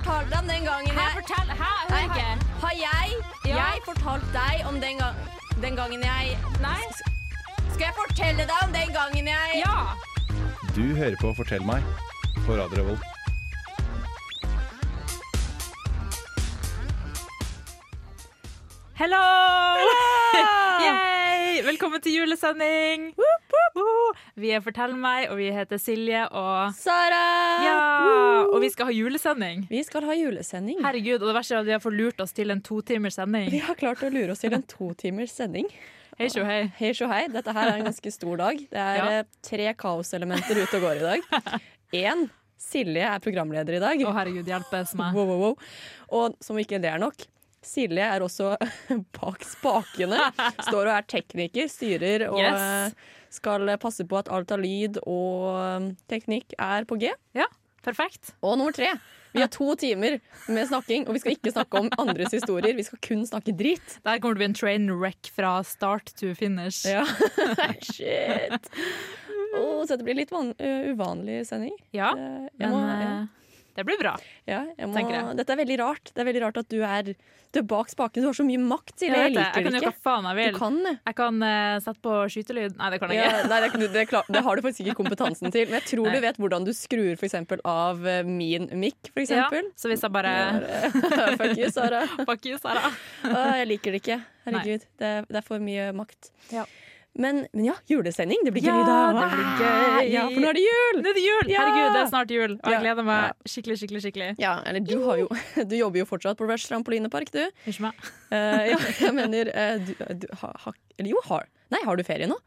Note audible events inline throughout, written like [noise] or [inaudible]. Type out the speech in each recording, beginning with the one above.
fortalt deg om den gangen Hæ, jeg fortell! Hæ, hører ikke. Har jeg, Ja. jeg fortalt deg om den, gang, den gangen jeg Nei? Skal jeg fortelle deg om den gangen jeg Ja! Du hører på Fortell meg på Radio Revolt. Hello! [laughs] Yay! Velkommen til julesending! Vi er Fortell meg, og vi heter Silje og Sara! Ja! Og vi skal ha julesending. Vi skal ha julesending. Herregud, og det verste er at vi har fått lurt oss til en to timers sending. Vi har klart å lure oss til en to timers sending. Hei sjå hei. Hei sjå hei, dette her er en ganske stor dag. Det er Ja. eh, tre kaoselementer ute og går i dag. Én, Silje er programleder i dag. Å herregud, hjelpes meg. Wow, wow, wow. Og som ikke det er nok, Silje er også [laughs] bak spakene. Står og er tekniker, styrer og Yes. eh, skal passe på at alt av lyd og eh, teknikk er på G. Ja, perfekt. Og nummer tre, vi har to timer med snakking, og vi skal ikke snakke om andres historier. Vi skal kun snakke drit. Der kommer kommer til å bli en train wreck fra start to finish. Ja. [laughs] Shit. Oh, så det blir litt uh, uvanlig sending. Ja, Eh, jeg men må- ja. Det blir bra. Ja, jeg må, tenker jeg. Dette er veldig rart. Det er veldig rart at du er, du er bak spaken. Du har så mye makt, Silje. Jeg, Jeg, jeg kan gjøre hva faen jeg vil. Du kan. Jeg kan uh, sette på skytelyd. Nei, det kan jeg Ja, ikke. nei, det, det, klar, det har du faktisk ikke kompetansen til. Men jeg tror Nei. du vet hvordan du skrur eksempel, av uh, min mic, for Ja, så hvis jeg bare [laughs] Fuck you, Sara. [laughs] Fuck you, Sara. Jeg liker det ikke. Herregud. Det, det er for mye makt. Ja. Men, men ja, julesending. Det blir Ja, gøy, da. det blir gøy. Ja, for nå er det jul! Det er jul! Ja! Herregud, det er snart jul. Og jeg Ja. gleder meg skikkelig, skikkelig. skikkelig Ja, eller du, har jo, [laughs] du jobber jo fortsatt på Rush trampolinepark, du. Ikke meg. Uh, ja, jeg mener uh, du, du, ha, ha, Eller jo, har Nei, har du ferie nå?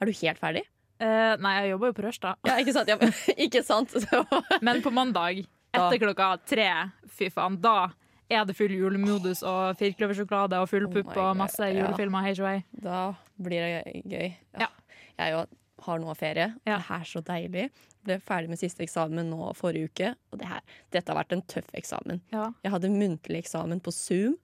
Er du helt ferdig? Uh, nei, jeg jobber jo på Rush, da. Ja, ikke sant? Ja, [laughs] ikke sant? Men på mandag, etter klokka tre, fy faen, da er det full julemodus og firkløversjokolade og full Oh pupp oh og God, masse ja. julefilmer. Sjå, hei. da blir det gøy. Ja. Jeg jo har nå ferie. Ja. Det er så deilig. Ble ferdig med siste eksamen nå forrige uke. Og det her, dette har vært en tøff eksamen. Ja. Jeg hadde muntlig eksamen på Zoom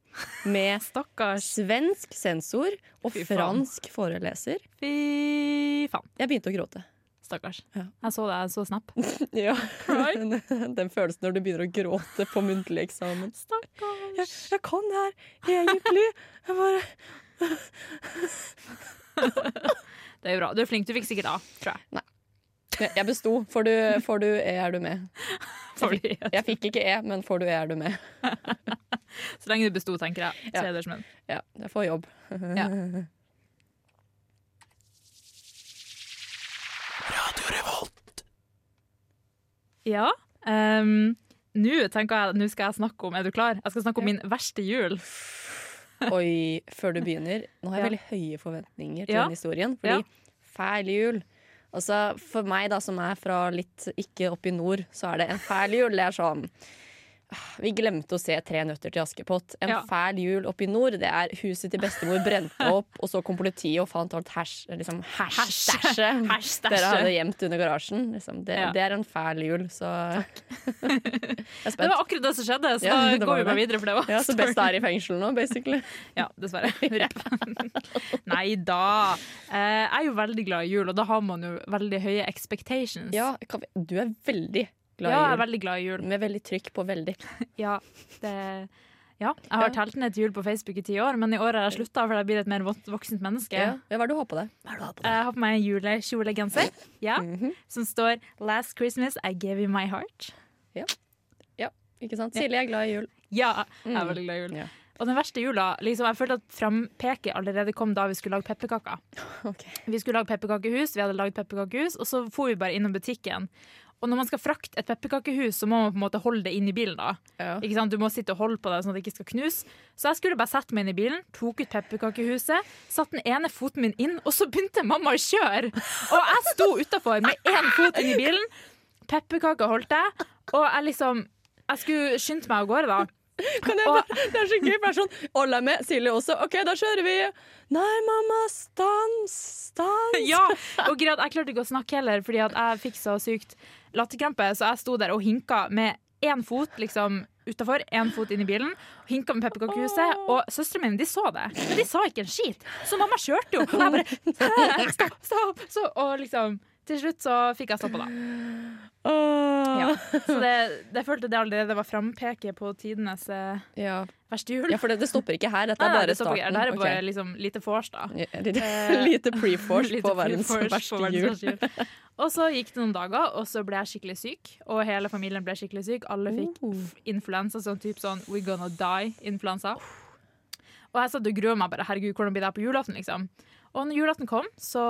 med [laughs] svensk sensor og fransk foreleser. Fy faen. Jeg begynte å gråte. Stakkars. Ja. Jeg så det, jeg så snap. [laughs] Ja. [laughs] Den følelsen når du begynner å gråte på muntlig eksamen. Stakkars. jeg kan det her egentlig. Jeg bare [laughs] Det er bra. Du er flink. Du fikk sikkert A, tror jeg. Jeg jeg besto. Får du, får du E, er du med. Fordi, Jeg fikk ikke E, men får du E, er du med. så lenge du besto, tenker jeg. Ja. Ja, jeg får jobb. Ja. Ja. Um, nå tenker jeg Nå skal jeg snakke om Er du klar? Jeg skal snakke om min verste jul. Oi, før du begynner. Nå har jeg Ja. veldig høye forventninger til Ja. den historien. Fordi fæl jul Altså, For meg da, som er fra litt ikke oppe i nord, så er det en fæl jul. Det er sånn Vi glemte å se Tre nøtter til Askepott. En Ja. fæl jul oppe i nord, det er huset til bestemor brente [laughs] opp, og så kom politiet og fant alt hasj, liksom hasj-stæsjet dere hadde gjemt under garasjen. Liksom. Det, Ja. det er en fæl jul, så [laughs] Det var akkurat det som skjedde, så Ja, da går vi bare videre. For det var Ja, så best er i fengsel nå, basically. [laughs] Ja, dessverre. Nei da. Eh, jeg er jo veldig glad i jul, og da har man jo veldig høye expectations. Ja, du er veldig glad Ja, i jeg er veldig glad i jul. Med veldig trykk på veldig. [laughs] Ja, det, ja. jeg har Ja. telt ned til jul på Facebook i ti år, men i år har jeg slutta, for jeg blir et mer voksent menneske. Ja. Ja, hva er det du har på deg? Hva er det du har på deg? Jeg har på meg en julekjolegenser ja, Mhm. som står 'Last Christmas I gave you my heart'. Ja, Ikke sant? Ja. Silje er glad i jul. Ja, jeg er Mm. veldig glad i jul. Ja. Og den verste jula liksom, Jeg følte at frampeket allerede kom da vi skulle lage pepperkaker. [laughs] Okay. Vi skulle lage pepperkakehus, vi hadde lagd pepperkakehus, og så for vi bare innom butikken. Og når man skal frakte et pepperkakehus, så må man på en måte holde det inn i bilen. da Ja. Du må sitte og holde på det sånn at det ikke skal knuse. Så jeg skulle bare sette meg inn i bilen, tok ut pepperkakehuset, satte den ene foten min inn, og så begynte mamma å kjøre! Og jeg sto utafor med én fot inn i bilen. Pepperkaker holdt jeg, og jeg liksom Jeg skulle skyndt meg av gårde, da. Kan bare, det er så gøy. Bare sånn, Olla med, Silje også. OK, da kjører vi. Nei, mamma, stans, stans. Ja, og greit, Jeg klarte ikke å snakke heller, fordi at jeg fikk så sykt latterkrampe, så jeg sto der og hinka med én fot liksom utafor, én fot inn i bilen. Hinka med pepperkakehuset. Og søstrene mine de så det, men de sa ikke en skit. Så mamma kjørte jo. Og jeg bare Stopp, stopp! stopp, og liksom til slutt så fikk jeg stoppa, da. Åh. Ja. Så [laughs] det, det følte det allerede var frampeket på tidenes eh, Ja. verste jul. ja, for det, det stopper ikke her. Dette er [laughs] nei, bare det ikke. starten. Det her er bare okay. liksom lite vors, da. [laughs] Lite, Eh, pre-force på verdens verste jul. Og så gikk det noen dager, og så ble jeg skikkelig syk. Og hele familien ble skikkelig syk. Alle fikk Oh. influensa, sånn type sånn We gonna die-influensa. Og jeg satt og grua meg bare. Herregud, hvordan blir det her på julaften, liksom? Og når julaften kom, så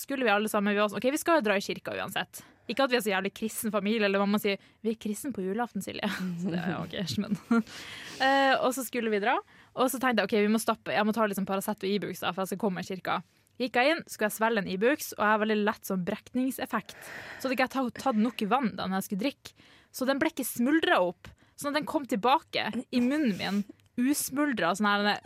skulle vi alle sammen vi var sånn, OK, vi skal jo dra i kirka uansett. Ikke at vi er så jævlig kristen familie, eller mamma sier 'vi er kristen på julaften, Silje'. [laughs] Så det er OK, [laughs] men. uh, og så skulle vi dra, og så tenkte jeg OK, vi må stoppe. Jeg må ta liksom Paracet og Ibux, da, for jeg skal komme i kirka. Gikk jeg inn, skulle jeg svelge en Ibux, og jeg har veldig lett sånn brekningseffekt. Så hadde ikke jeg tatt nok vann da når jeg skulle drikke. Så den ble ikke smuldra opp. Sånn at den kom tilbake i munnen min. Usmuldra. Sånn her,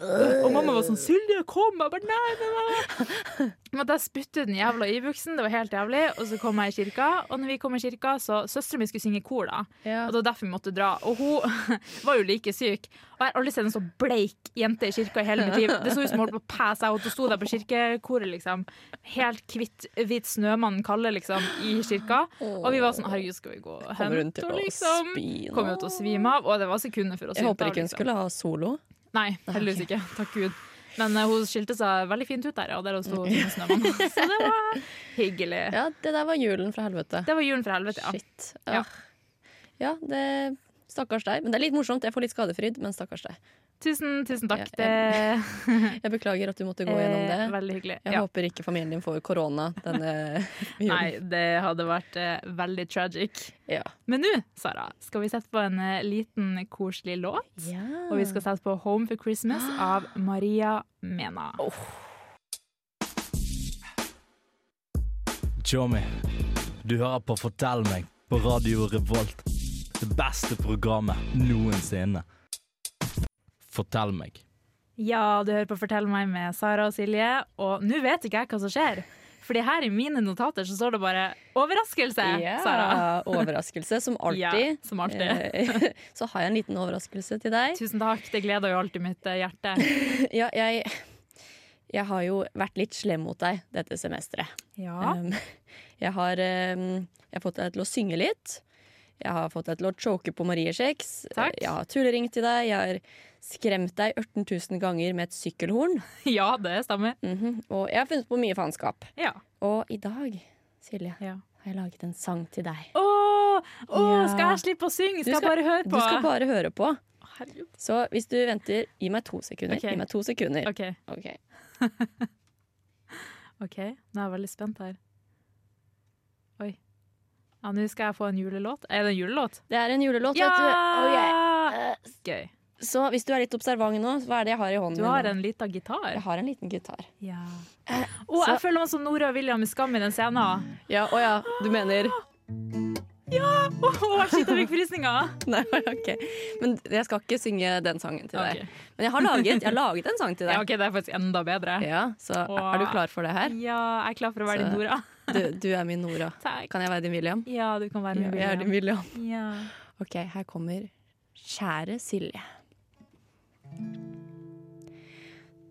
og mamma var sånn 'Silje, kom!' Jeg bare nei, nei, nei. [laughs] Måtte jeg spytte ut den jævla Ibuxen. Det var helt jævlig. Og så kom jeg i kirka, og når vi kom i kirka, så søstera mi skulle synge i kor, da. Ja. Og det var derfor vi måtte dra. Og hun [laughs] var jo like syk. Og jeg har aldri sett en så bleik jente i kirka i hele mitt liv. Det så ut som hun holdt på å passe out. Hun sto der på kirkekoret, liksom. Helt kvitt, hvit snømann Kalle, liksom, i kirka. Og vi var sånn Herregud, skal vi gå og hente å liksom? Kom jo til å svime av. Og det var sekunder før hun Jeg håper ikke hun liksom. skulle ha solo. Nei, heldigvis ikke. Takk Gud. Men uh, hun skilte seg veldig fint ut der, og der sto som snømann. [laughs] Så det var hyggelig. Ja, det der var julen fra helvete. Det var julen fra helvete, ja. Shit. Ja. Ja. ja, det Stakkars deg. Men det er litt morsomt. Jeg får litt skadefryd, men stakkars deg. Tusen, tusen takk. Ja, jeg, Jeg beklager at du måtte gå gjennom det. veldig hyggelig. Jeg Ja. håper ikke familien din får korona denne [laughs] julen. Nei, det hadde vært uh, veldig tragic. Ja. Men nå, Sara, skal vi sette på en uh, liten koselig låt. ja. Og vi skal sette på 'Home for Christmas' [gasps] av Maria Mena. Tjommi, du hører på Fortell meg på Radio Revolt. Det beste programmet noensinne. Fortell meg. Ja, du hører på 'Fortell meg' med Sara og Silje, og nå vet ikke jeg hva som skjer. Fordi her i mine notater så står det bare 'overraskelse', Ja, Sara. overraskelse, som [laughs] alltid. Ja, som alltid. Eh, [laughs] Så har jeg en liten overraskelse til deg. Tusen takk, det gleder jo alltid mitt eh, hjerte. [laughs] Ja, jeg, jeg har jo vært litt slem mot deg dette semesteret. Ja. Um, jeg, har, um, jeg har fått deg til å synge litt. Jeg har fått deg til å choke på mariekjeks. Takk. Jeg har tulleringt til deg. Jeg har skremt deg 18 000 ganger med et sykkelhorn. [laughs] ja, det stemmer. Mhm. Og jeg har funnet på mye faenskap. Ja. Og i dag, Silje, ja. har jeg laget en sang til deg. Åh, åh, Ja. skal jeg slippe å synge? Du Skal, jeg bare høre på? Du skal bare høre på. Herregud. Så hvis du venter, gi meg to sekunder. Okay. Gi meg to sekunder. OK, Ok. [laughs] ok, nå er jeg veldig spent her. Oi. Ja, Nå skal jeg få en julelåt. Er det en julelåt? Det er en julelåt, Ja! vet du. Oh, yeah. Gøy. Så hvis du er litt observant nå, hva er det jeg har i hånden? Du har en liten gitar. Jeg har en liten gitar. Ja. Eh, Å, så- jeg føler meg som Nora og William i Skam i den scenen. Ja, å ja, du mener Ja! Oh, shit, jeg fikk frysninger! [laughs] Nei, ok. Men jeg skal ikke synge den sangen til deg. Okay. Men jeg har laget, jeg har laget en sang til [laughs] Ja, deg. ok, Det er faktisk enda bedre. Ja, Så oh. er du klar for det her? Ja, jeg er klar for å være Så- din Nora. [laughs] Du, du er min Nora. Takk. Kan jeg være din William? Ja, du kan være Ja, William. jeg er din William. William. Ja. Ok, her kommer Kjære Silje.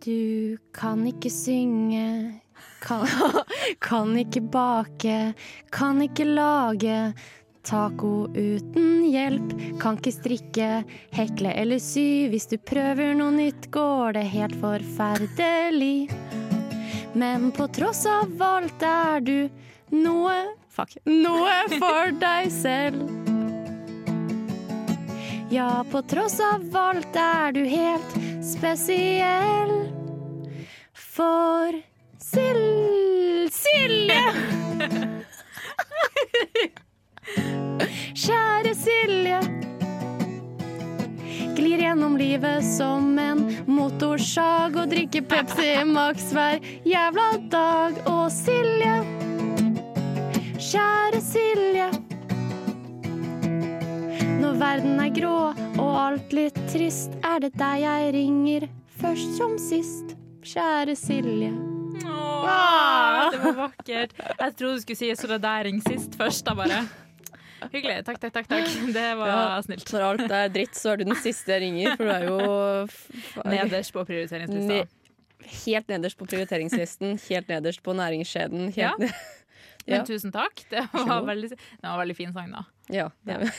Du kan ikke synge, kan, [laughs] kan ikke bake, kan ikke lage taco uten hjelp, kan ikke strikke, hekle eller sy. Hvis du prøver noe nytt, går det helt forferdelig. Men på tross av alt er du noe Fuck. Noe for deg selv. Ja, på tross av alt er du helt spesiell. For Sil... Silje! Kjære Silje. Glir gjennom livet som en motorsag og drikker Pepsi Max hver jævla dag. Og Silje, kjære Silje. Når verden er grå og alt litt trist, er det deg jeg ringer først som sist. Kjære Silje. Åh, det var vakkert. Jeg trodde du skulle si 'så det der ring sist først. da bare. Hyggelig. Takk, takk, takk. takk. [laughs] Det var Ja. snilt. Når alt er dritt, så er du den siste jeg ringer, for du er jo [laughs] Nederst på prioriteringslista. Ne- helt nederst på prioriteringslisten, helt nederst på næringskjeden. Helt Ja. [laughs] Men Ja. tusen takk. Det var, veldig, det var veldig fin sang, da. Ja. Ja. Åh,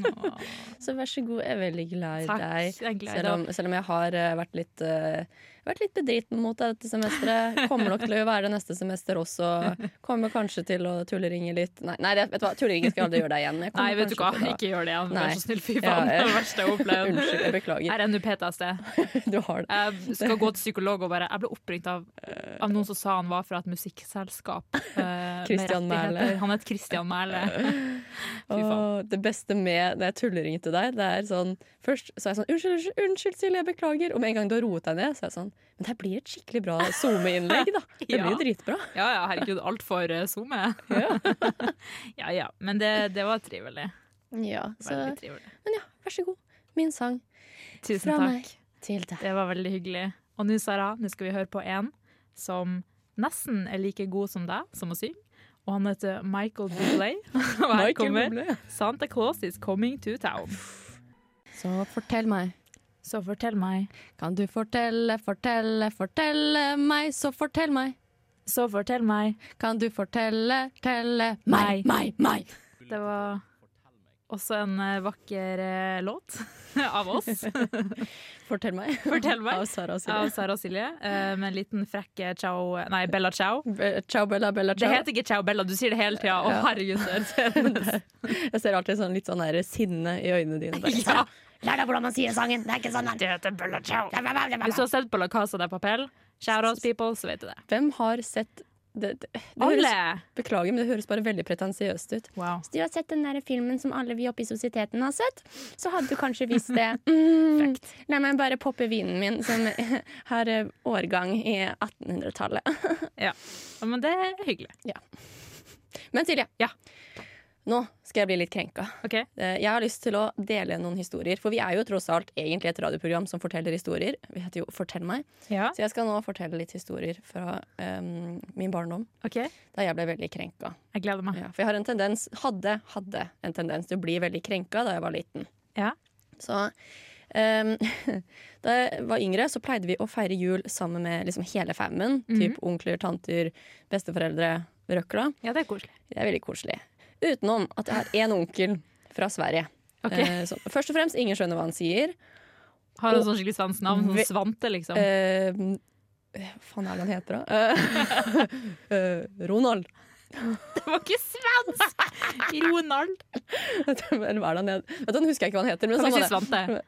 [laughs] Så vær så god, jeg er veldig glad i Takk. deg. Selv om, selv om jeg har eh, vært litt uh, vært litt bedriten mot deg dette semesteret. Kommer nok til å være det neste semester også. Kommer kanskje til å tulleringe litt. Nei, nei vet du hva, tulleringe skal jeg aldri gjøre deg igjen. Nei, vet du hva, ikke gjør det igjen. Vær så snill, fy Ja, faen. Det jeg- det verste jeg har opplevd. Unnskyld, jeg beklager. Her er NU-PTSD. [laughs] Du har det. Jeg skal gå til psykolog og bare Jeg ble oppringt av, av noen som sa han var fra et musikkselskap. [laughs] med Christian. Mæhle. Han het Christian Mæhle. [laughs] Fy faen. Det beste med når jeg tulleringer til deg, det er sånn Først så er jeg sånn Unnskyld, unnskyld, Silje, jeg beklager. Og med en gang du har roet deg ned, så er jeg sånn det blir et skikkelig bra SoMe-innlegg, da. [laughs] Det Ja. blir jo dritbra. Ja ja, herregud, altfor for SoMe. [laughs] [laughs] ja ja. Men det, det var trivelig. Ja, så trivelig. Men ja, vær så god. Min sang Tusen fra takk. meg til deg. Det var veldig hyggelig. Og nå, Sara, nå skal vi høre på en som nesten er like god som deg som å synge. Og han heter Michael Bublé. Og her kommer Santa Claus is coming to town. Så fortell meg. Så fortell meg. Kan du fortelle, fortelle, fortelle meg, så fortell meg. Så fortell meg. Kan du fortelle, telle Meg. meg, meg. Det var også en eh, vakker eh, låt [laughs] av oss. [laughs] Fortell meg. Fortell meg. Av Sara og Av Silje. Sara og Silje. eh, Med en liten frekk ciao Nei, Bella ciao. Be- Ciao, Bella, Bella, Det heter ikke ciao Bella, du sier det hele tida. Å, Ja. herregud. er- [laughs] Jeg ser alltid sånn, litt sånn der sinne i øynene dine. Bare, Ja. Lær deg hvordan man sier sangen. Det er ikke sånn. Det heter Bella ciao. Hvis du har sett på La Casa de Papel, shoutouts people, så vet du det. Hvem har sett det, det, det høres, Beklager, men det høres bare veldig pretensiøst ut. Wow. Hvis du har sett den der filmen som alle vi oppe i sosieteten har sett, så hadde du kanskje visst det. [laughs] Mm, la meg bare poppe vinen min, som [laughs] har eh, årgang i 1800-tallet. [laughs] Ja. ja, men det er hyggelig. Men Silje, Ja. Nå skal jeg bli litt krenka. OK? Eh, Jeg har lyst til å dele noen historier, for vi er jo tross alt egentlig et radioprogram som forteller historier. Vi heter jo Fortell meg. Ja. Så jeg skal nå fortelle litt historier fra um, min barndom, Okay. da jeg ble veldig krenka. Jeg gleder meg. Ja, for jeg har en tendens, hadde, hadde en tendens til å bli veldig krenka da jeg var liten. Ja. Så Um, [laughs] da jeg var yngre, så pleide vi å feire jul sammen med liksom hele fammen. -hmm. Typ onkler, tanter, besteforeldre, røkla. Ja, det er koselig. Det er veldig koselig. Utenom at jeg har én onkel fra Sverige. Okay. Eh, som, først og fremst, ingen skjønner hva han sier. Har han sånn skikkelig svensk navn? Sånn Svante, liksom? Eh, hva faen er det han heter, da? Eh, [laughs] eh, Ronald. Det var ikke svensk! Ronald. Eller hva er det han heter? Vet du, husker jeg ikke hva han heter. Men Kan vi si Svante?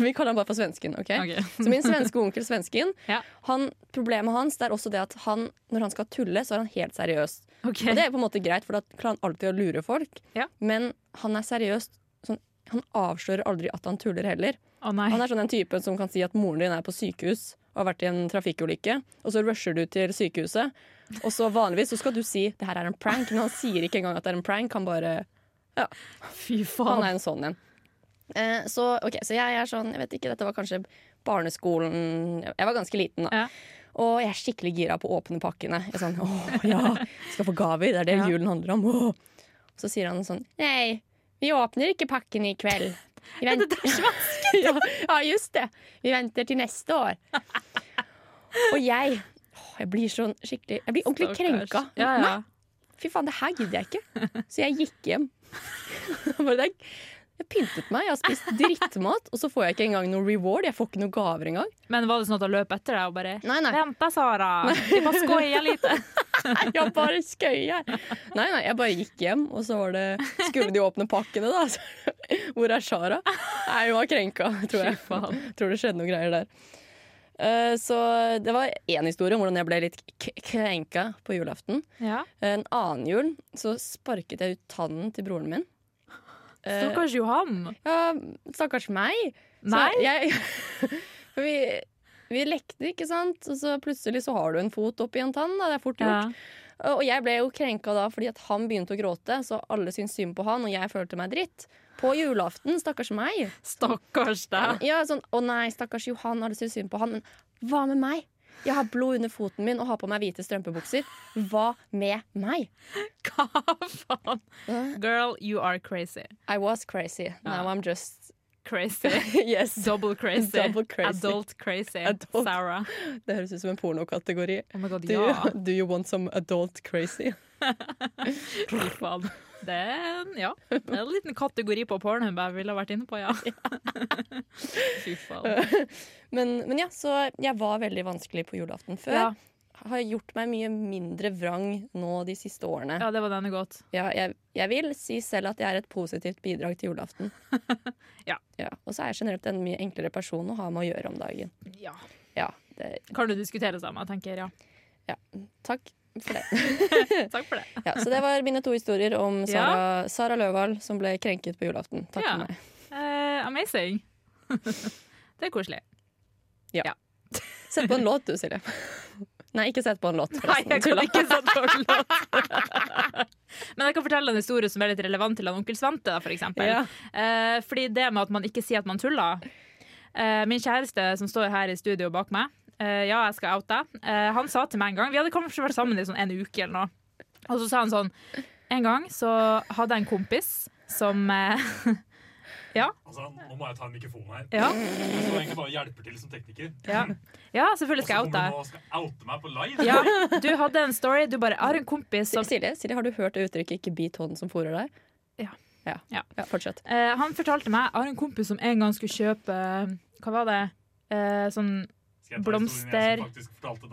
Vi kaller han bare for svensken. ok? okay. Så min svenske onkel Svensken, [laughs] Ja. han, problemet hans det er også det at han, når han skal tulle, så er han helt seriøs. Ok. Og det er på en måte greit, for da klarer han alltid å lure folk. Ja. Men han er seriøst Sånn, han avslører aldri at han tuller heller. Nei. Han er sånn den typen som kan si at moren din er på sykehus og har vært i en trafikkulykke, og så rusher du til sykehuset. Og så vanligvis så skal du si det her er en prank, men han sier ikke engang at det er en prank. Han bare Fy faen. Han er en sånn en. Eh, så, okay, så jeg er sånn, jeg vet ikke, dette var kanskje barneskolen Jeg var ganske liten da. Ja. Og jeg er skikkelig gira på å åpne pakkene. Jeg er sånn, åh, ja, [laughs] skal få gaver, det er det Ja. julen handler om. Åh. Så sier han sånn, nei, vi åpner ikke pakken i kveld. Vi Er det venter, der svensk? [laughs] ja, ja, just det. Vi venter til neste år. [laughs] Og jeg, åh, jeg blir sånn skikkelig, jeg blir ordentlig krenka. Ja, ja. Nei, Fy faen, det her gidder jeg ikke. Så jeg gikk hjem. Bare det- Jeg pyntet meg, jeg har spist drittmat, og så får jeg ikke engang noe reward. Jeg får ikke noe gaver engang. Men var det sånn at han løp etter deg og bare Nei, nei. Venta, Sara! Vi må skøye litt.' [laughs] Jeg bare skøyer. Nei, nei, jeg bare gikk hjem, og så var det Skulle de åpne pakkene, da? Hvor er Sara? Nei, hun var krenka, tror jeg. Tror det skjedde noen greier der. Eh, så det var én historie om hvordan jeg ble litt krenka på julaften. Ja. En annen jul så sparket jeg ut tannen til broren min. Eh, Stakkars Johan. Ja, stakkars meg. Så Nei. Jeg, [laughs] vi, vi lekte, ikke sant? Og så plutselig så har du en fot oppi en tann. Da. Det er fort Ja. gjort. Og jeg ble jo krenka da fordi at han begynte å gråte, så alle syntes synd på han, og jeg følte meg dritt. På julaften, stakkars meg. Stakkars deg. Ja, sånn, Å nei, stakkars Johan, alle syntes synd på han. Men hva med meg? Jeg har blod under foten min og har på meg hvite strømpebukser. Hva med meg? [laughs] Hva faen? Girl, you are crazy. I was crazy. Now Ja. I'm just Crazy. [laughs] Yes. Double crazy. Double crazy. Adult crazy. Adult. Sarah. Det høres ut som en pornokategori. Oh my god, Do, ja. you, [laughs] do you want some adult crazy? Fy faen. Det er, en- ja, det er en liten kategori på Pornhub bare ville vært inne på, ja. [laughs] Fy faen. [laughs] Men, men ja, så jeg var veldig vanskelig på julaften før. Ja, Har gjort meg mye mindre vrang nå de siste årene. ja, det var denne godt. Ja, jeg, jeg vil si selv at jeg er et positivt bidrag til julaften. [laughs] Ja. Og så er jeg generelt en mye enklere person å ha med å gjøre om dagen. Ja. Ja, det, Kan du diskutere sammen, jeg Ja. ja. takk for det. [laughs] Takk for det. Ja, så det var mine to historier om Sara, Sara Løvahl som ble krenket på julaften. Takk Ja. for meg. Uh, amazing. [laughs] det er koselig. [laughs] Sett på en låt du, Silje. Nei, ikke sett på en låt. Nei, jeg kan ikke sette på en låt. Men jeg kan fortelle en historie som er litt relevant til han onkel Svante. Da, for eksempel. Ja. Uh, fordi det med at man ikke sier at man tuller Uh, Min kjæreste som står her i studio bak meg, ja, jeg skal oute, eh, han sa til meg en gang Vi hadde kanskje vært sammen i sånn en uke eller noe. Og så sa han sånn En gang så hadde jeg en kompis som [laughs] Ja. Altså, nå må jeg ta en mikrofon her. ja, står egentlig bare og hjelper til som tekniker. ja, ja, selvfølgelig Og så skal jeg kommer oute du nå og skal oute meg på live. Ja, du hadde en story. Du bare har en kompis som Silje, Silje, har du hørt det uttrykket 'ikke bit hånden som fôrer deg'? Ja. Ja, Ja. ja fortsett. Eh, han fortalte meg Jeg har en kompis som en gang skulle kjøpe Hva var det? Eh, sånn Blomster.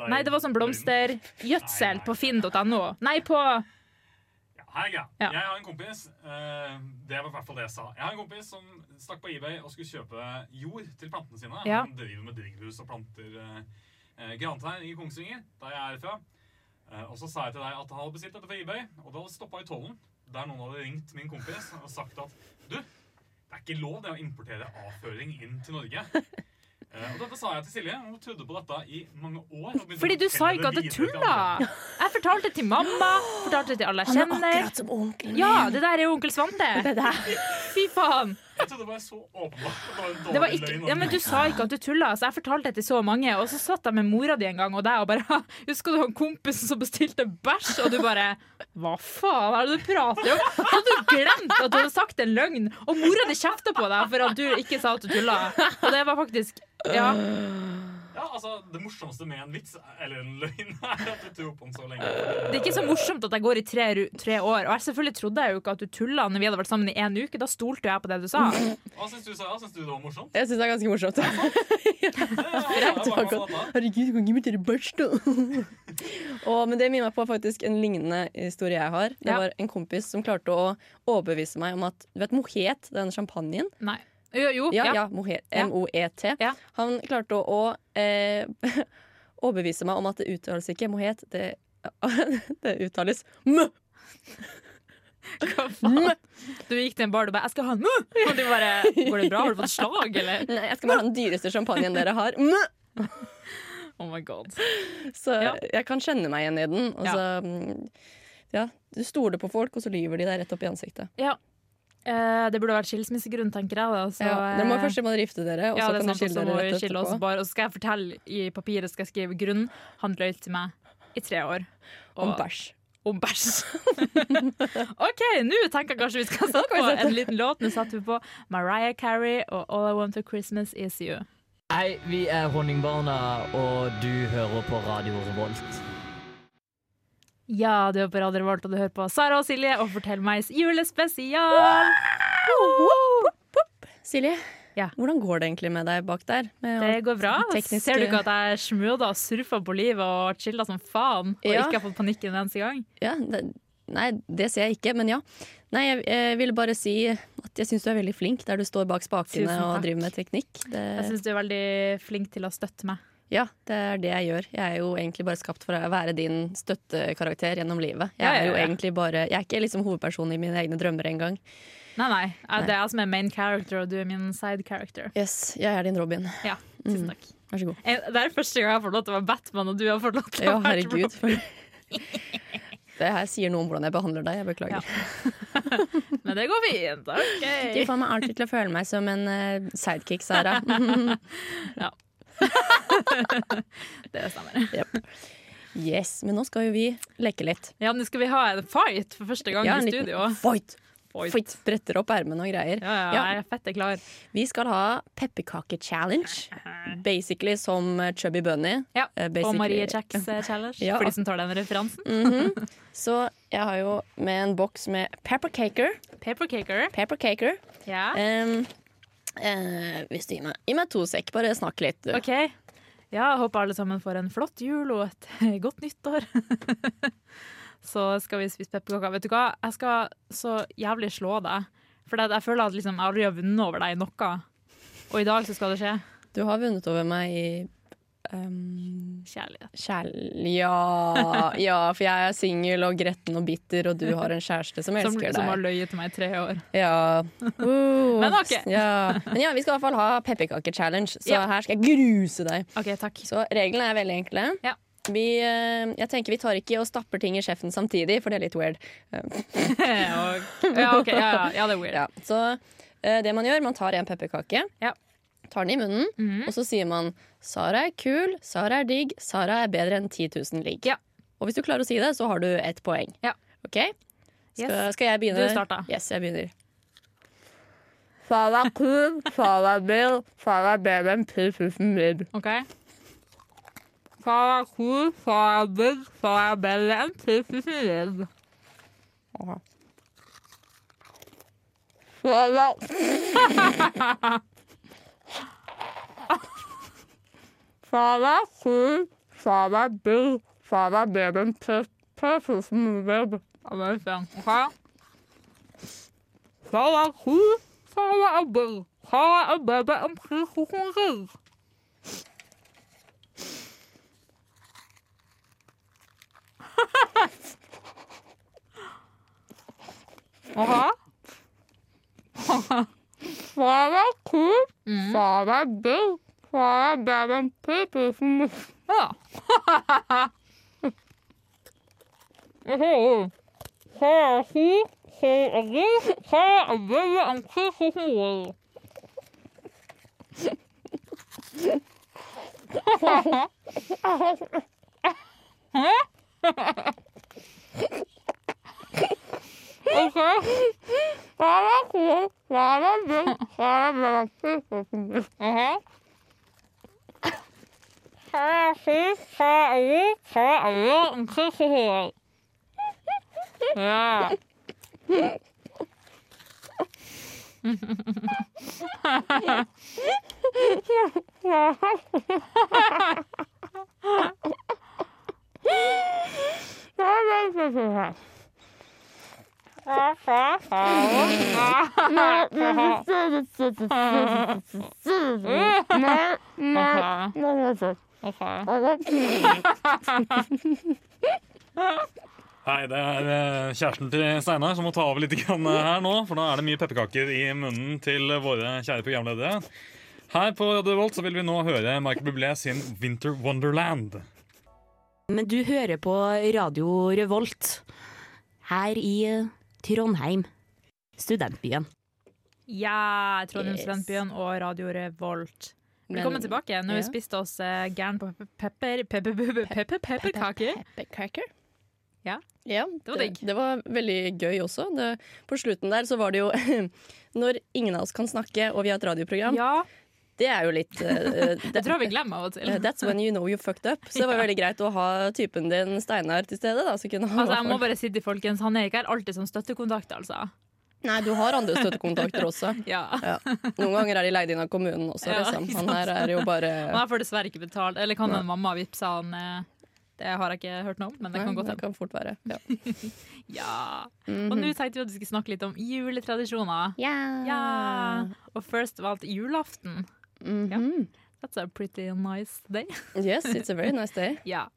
Nei, det var sånn blomstergjødsel på finn.no. Nei, på Ja, er greia. Ja. Jeg har en kompis uh, Det var i hvert fall det jeg sa. Jeg har en kompis som stakk på eBay og skulle kjøpe jord til plantene sine. Ja. Han driver med drivhus og planter eh, grantrær i Kongsvinger, der jeg er fra. Uh, og så sa jeg til deg at han hadde bestilt dette på eBay, og det hadde stoppa i tollen. Der noen hadde ringt min kompis og sagt at du, det er ikke lov det å importere avføring inn til Norge. Eh, og dette sa jeg til Silje, hun trodde på dette i mange år. Fordi du sa ikke at det tull, da! tulla! Jeg fortalte det til mamma, fortalte til alle jeg kjenner. som onkelen Ja, det der er jo onkel Svante. Fy faen. Jeg trodde det var så åpenbart. Det var en dårlig Det var ikke, ja, men du sa ikke at du tulla, så jeg fortalte det til så mange. Og så satt jeg med mora di en gang og deg og bare [laughs] Husker du han kompisen som bestilte bæsj? Og du bare Hva faen er det du prater om? Hadde du glemt at du hadde sagt en løgn? Og mora di kjefta på deg for at du ikke sa at du tulla. Og det var faktisk Ja. Ja, altså, Det morsomste med en vits, eller en løgn, er at du tror på den så lenge. Det er ikke så morsomt at jeg går i tre, tre år. Og jeg selvfølgelig trodde jeg jo ikke at du tulla når vi hadde vært sammen i én uke. Da stolte jeg på det du sa. Hva syns du, Sara? Syns du det var morsomt? Jeg syns det er ganske morsomt. Herregud, kan ikke imitere børsta! [laughs] men det minner meg på faktisk en lignende historie jeg har. Det var en kompis som klarte å overbevise meg om at Du vet Mohet, den champagnen? Nei. Jo, jo. Ja, Ja. ja M-O-E-T. Ja. Han klarte å eh, [laughs] overbevise meg om at det uttales ikke Mohet, det, [laughs] det uttales M. Hva [laughs] faen? Du gikk til en bar og bare 'Jeg skal ha en mu!' Og du bare 'Går det bra? Har du fått slag, eller?' Nei, jeg skal bare ha den dyreste champagnen dere har. M. Oh my god. Så Ja. jeg kan kjenne meg igjen i den. Og så, mm, ja, du stoler på folk, og så lyver de deg rett opp i ansiktet. Eh, det burde vært skilsmissegrunn, tenker jeg. Da. Så, ja, dere må eh, først må dere gifte dere, og ja, så det er kan dere skille dere rett skille oss etterpå. bare. Og så skal jeg fortelle i papiret skal jeg skrive grunn. Han løy til meg i tre år. Om bæsj. Om bæsj. [laughs] OK, nå tenker jeg kanskje vi skal sette på en liten låt. Nå setter vi på Mariah Carey og All I Want for Christmas Is You. Hei, vi er Honningbarna, og du hører på Radio Revolt. Ja, du er på Radio Revolt, og du hører på Sara og Silje og Fortell megs julespesial. Silje, Ja. hvordan går det egentlig med deg bak der? Det går bra. tekniske- Ser du ikke at jeg smooda og surfa på livet og chilla som faen? Og Ja. ikke har fått panikk en eneste gang? Ja, det, nei, det ser jeg ikke, men ja. Nei, jeg, jeg ville bare si at jeg syns du er veldig flink der du står bak spakene og driver med teknikk. Jeg Det, syns du er veldig flink til å støtte meg. Ja, det er det jeg gjør. Jeg er jo egentlig bare skapt for å være din støttekarakter gjennom livet. Jeg Ja, ja, er jo egentlig bare Jeg er ikke liksom hovedpersonen i mine egne drømmer engang. Nei, nei. Det er jeg som er main character, og du er min side character. Yes, jeg er din Robin. Ja, tusen Mm. takk. Vær så god. Eh, Det er første gang jeg har fått lov til å være Batman, og du har fått lov til Ja, å være herregud. Robin. [laughs] Det her sier noe om hvordan jeg behandler deg. Jeg beklager. [laughs] Men det går fint. Du får meg alltid til å føle meg som en eh, sidekick, Sara. [laughs] [laughs] Det stemmer. yes, Men nå skal jo vi leke litt. Ja, nå skal vi ha en fight for første gang Ja, i studio. fight! Fight. fight. bretter opp ermene og greier. Ja, ja, Ja. jeg er fette klar. Vi skal ha pepperkake-challenge. Basically som eh, Chubby Bunny. Ja, Basically. Og Marie Jacks eh, challenge, Ja. for de som tar den referansen. Mhm. [laughs] Så jeg har jo med en boks med peppercaker. Papercaker. Peppercaker. Ja. Um, eh, meg, gi meg to sekk, bare snakk litt. Du. OK. Ja, håper alle sammen får en flott jul og et [laughs] godt nyttår. [laughs] så skal vi spise pepperkaker. Vet du hva, jeg skal så jævlig slå deg. For jeg føler at liksom, jeg aldri har vunnet over deg i noe. Og i dag så skal det skje. Du har vunnet over meg i um, Kjærlighet. Kjærl Ja, ja, for jeg er singel og gretten og bitter, og du har en kjæreste som Som, deg. som har løyet til meg i tre år. Ja. Uh, Men ok. [laughs] Ja. Men ja, vi skal i hvert fall ha pepperkake-challenge, så Ja. her skal jeg gruse deg. OK, takk. Så reglene er veldig enkle. Ja. Vi, eh, jeg tenker Vi tar ikke og stapper ting i kjeften samtidig, for det er litt weird. [laughs] ja, okay, ja, ja, ja, det er weird. Ja, så eh, det man gjør, man tar en pepperkake, Ja. Tar den i munnen, Mhm. og så sier man 'Sara er kul, Sara er digg, Sara er bedre enn 10 000 ligg'. Ja. Og hvis du klarer å si det, så har du ett poeng. Ja. Ok? Skal, Yes. skal jeg begynne? Du starta. Yes, jeg begynner. Sara er kul, Sara er bil, Sara er bedre enn 10 000 ligg. OK? Far cool, far big, far bedre enn 10 000 liv. Sara er kul, Sara er bil, Sara er bedre enn 10 000 ligg. Ja, [laughs] det Sju, fint. OK? Far Beben cool, far er big, far er bedre enn 10 000 liv. Aha. Sara Mm. Sara Sara er bedre enn 10 000 ligg. Ja. okay. Far er cool, far er big, far er bedre enn 10 000 liv. OK. Sara er kul, Sara er bil, Sara er bedre enn 10 000 ligg. Aha. Far cool, far big, far bedre enn 10 000 liv. Ja. Hei, det er eh, kjæresten til Steinar som må ta over litt grann eh, her nå. For nå er det mye pepperkaker i munnen til våre kjære programledere. Her på Radio Volt så vil vi nå høre Michael Bublé sin 'Winter Wonderland'. Men du hører på Radio Revolt her i eh, Trondheim, studentbyen. Ja, Trondheim Yes. Studentbyen og Radio Revolt. Velkommen Men- tilbake. Nå har vi spist oss uh, gæren på pepper... Pepper... Pepper... Pepper... Pepperkaker. Pepperkaker? Ja. ja Det var digg. Det, var veldig gøy også. Det, på slutten der så var det jo [laughs] Når ingen av oss kan snakke og vi har et radioprogram, Ja, det er jo litt [laughs] uh, det tror jeg vi glemmer av og til. eh, That's when you know you fucked up. Så det var [laughs] veldig greit å ha typen din Steinar til stede. Da, Altså, jeg må bare si til folkens, Han er ikke her alltid som støttekontakt, altså. Nei, du har andre støttekontakter også. [laughs] Ja. Ja. Noen ganger er de leid inn av kommunen også. Liksom. Han her er jo bare Han får dessverre ikke betalt. Eller kan en mamma vippse han eh, Det har jeg ikke hørt noe om, men det kan godt det hende. kan fort være. Ja. [laughs] Mm -hmm. Og nå tenkte vi at vi skulle snakke litt om juletradisjoner. Ja. Ja. Og first of alt julaften. Mhm. That's a pretty nice day. [laughs] Yes, it's a very nice day. Ja.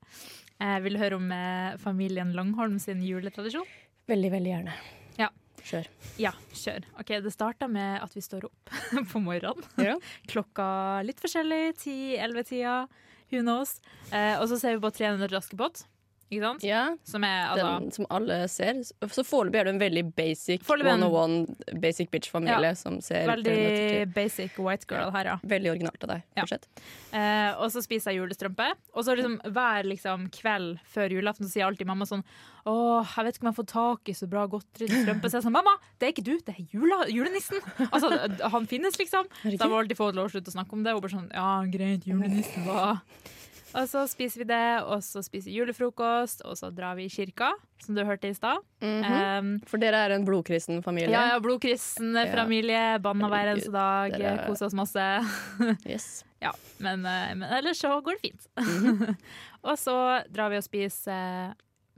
Jeg vil høre om eh, familien Langholm sin juletradisjon. Veldig, veldig gjerne. Ja. Kjør. Ja, kjør. Ok, Det starta med at vi står opp [laughs] på morgenen. Ja. Klokka litt forskjellig. 10-11-tida. Who knows? Eh, og så ser vi på 300 Askepott. Ikke sant? Ja, Som er altså den som alle ser. Så foreløpig er du en veldig basic Foreløpig en- 101 basic bitch-familie som ser Veldig basic white girl her, ja. veldig originalt av deg. Ja. Eh, og så spiser jeg julestrømpe. Og så liksom hver liksom, kveld før julaften så sier alltid mamma sånn Åh, jeg vet ikke om jeg får tak i så bra godteri til strømpe. Så jeg sånn, mamma, det er ikke du, det er jula, julenissen. Altså, han finnes, liksom. Så jeg må alltid få lov til å slutte å snakke om det. Og bare sånn, ja, greit, julenissen, hva? Og så spiser vi det, og så spiser vi julefrokost, og så drar vi i kirka, som du hørte i stad. Mhm. Um, For dere er en blodkristen familie? ja, ja, blodkristen familie, banna hver eneste dag, Dere- koser oss masse. [laughs] Yes. Ja, men, eh, men ellers så går det fint. Mhm. [laughs] og så drar vi og spiser eh,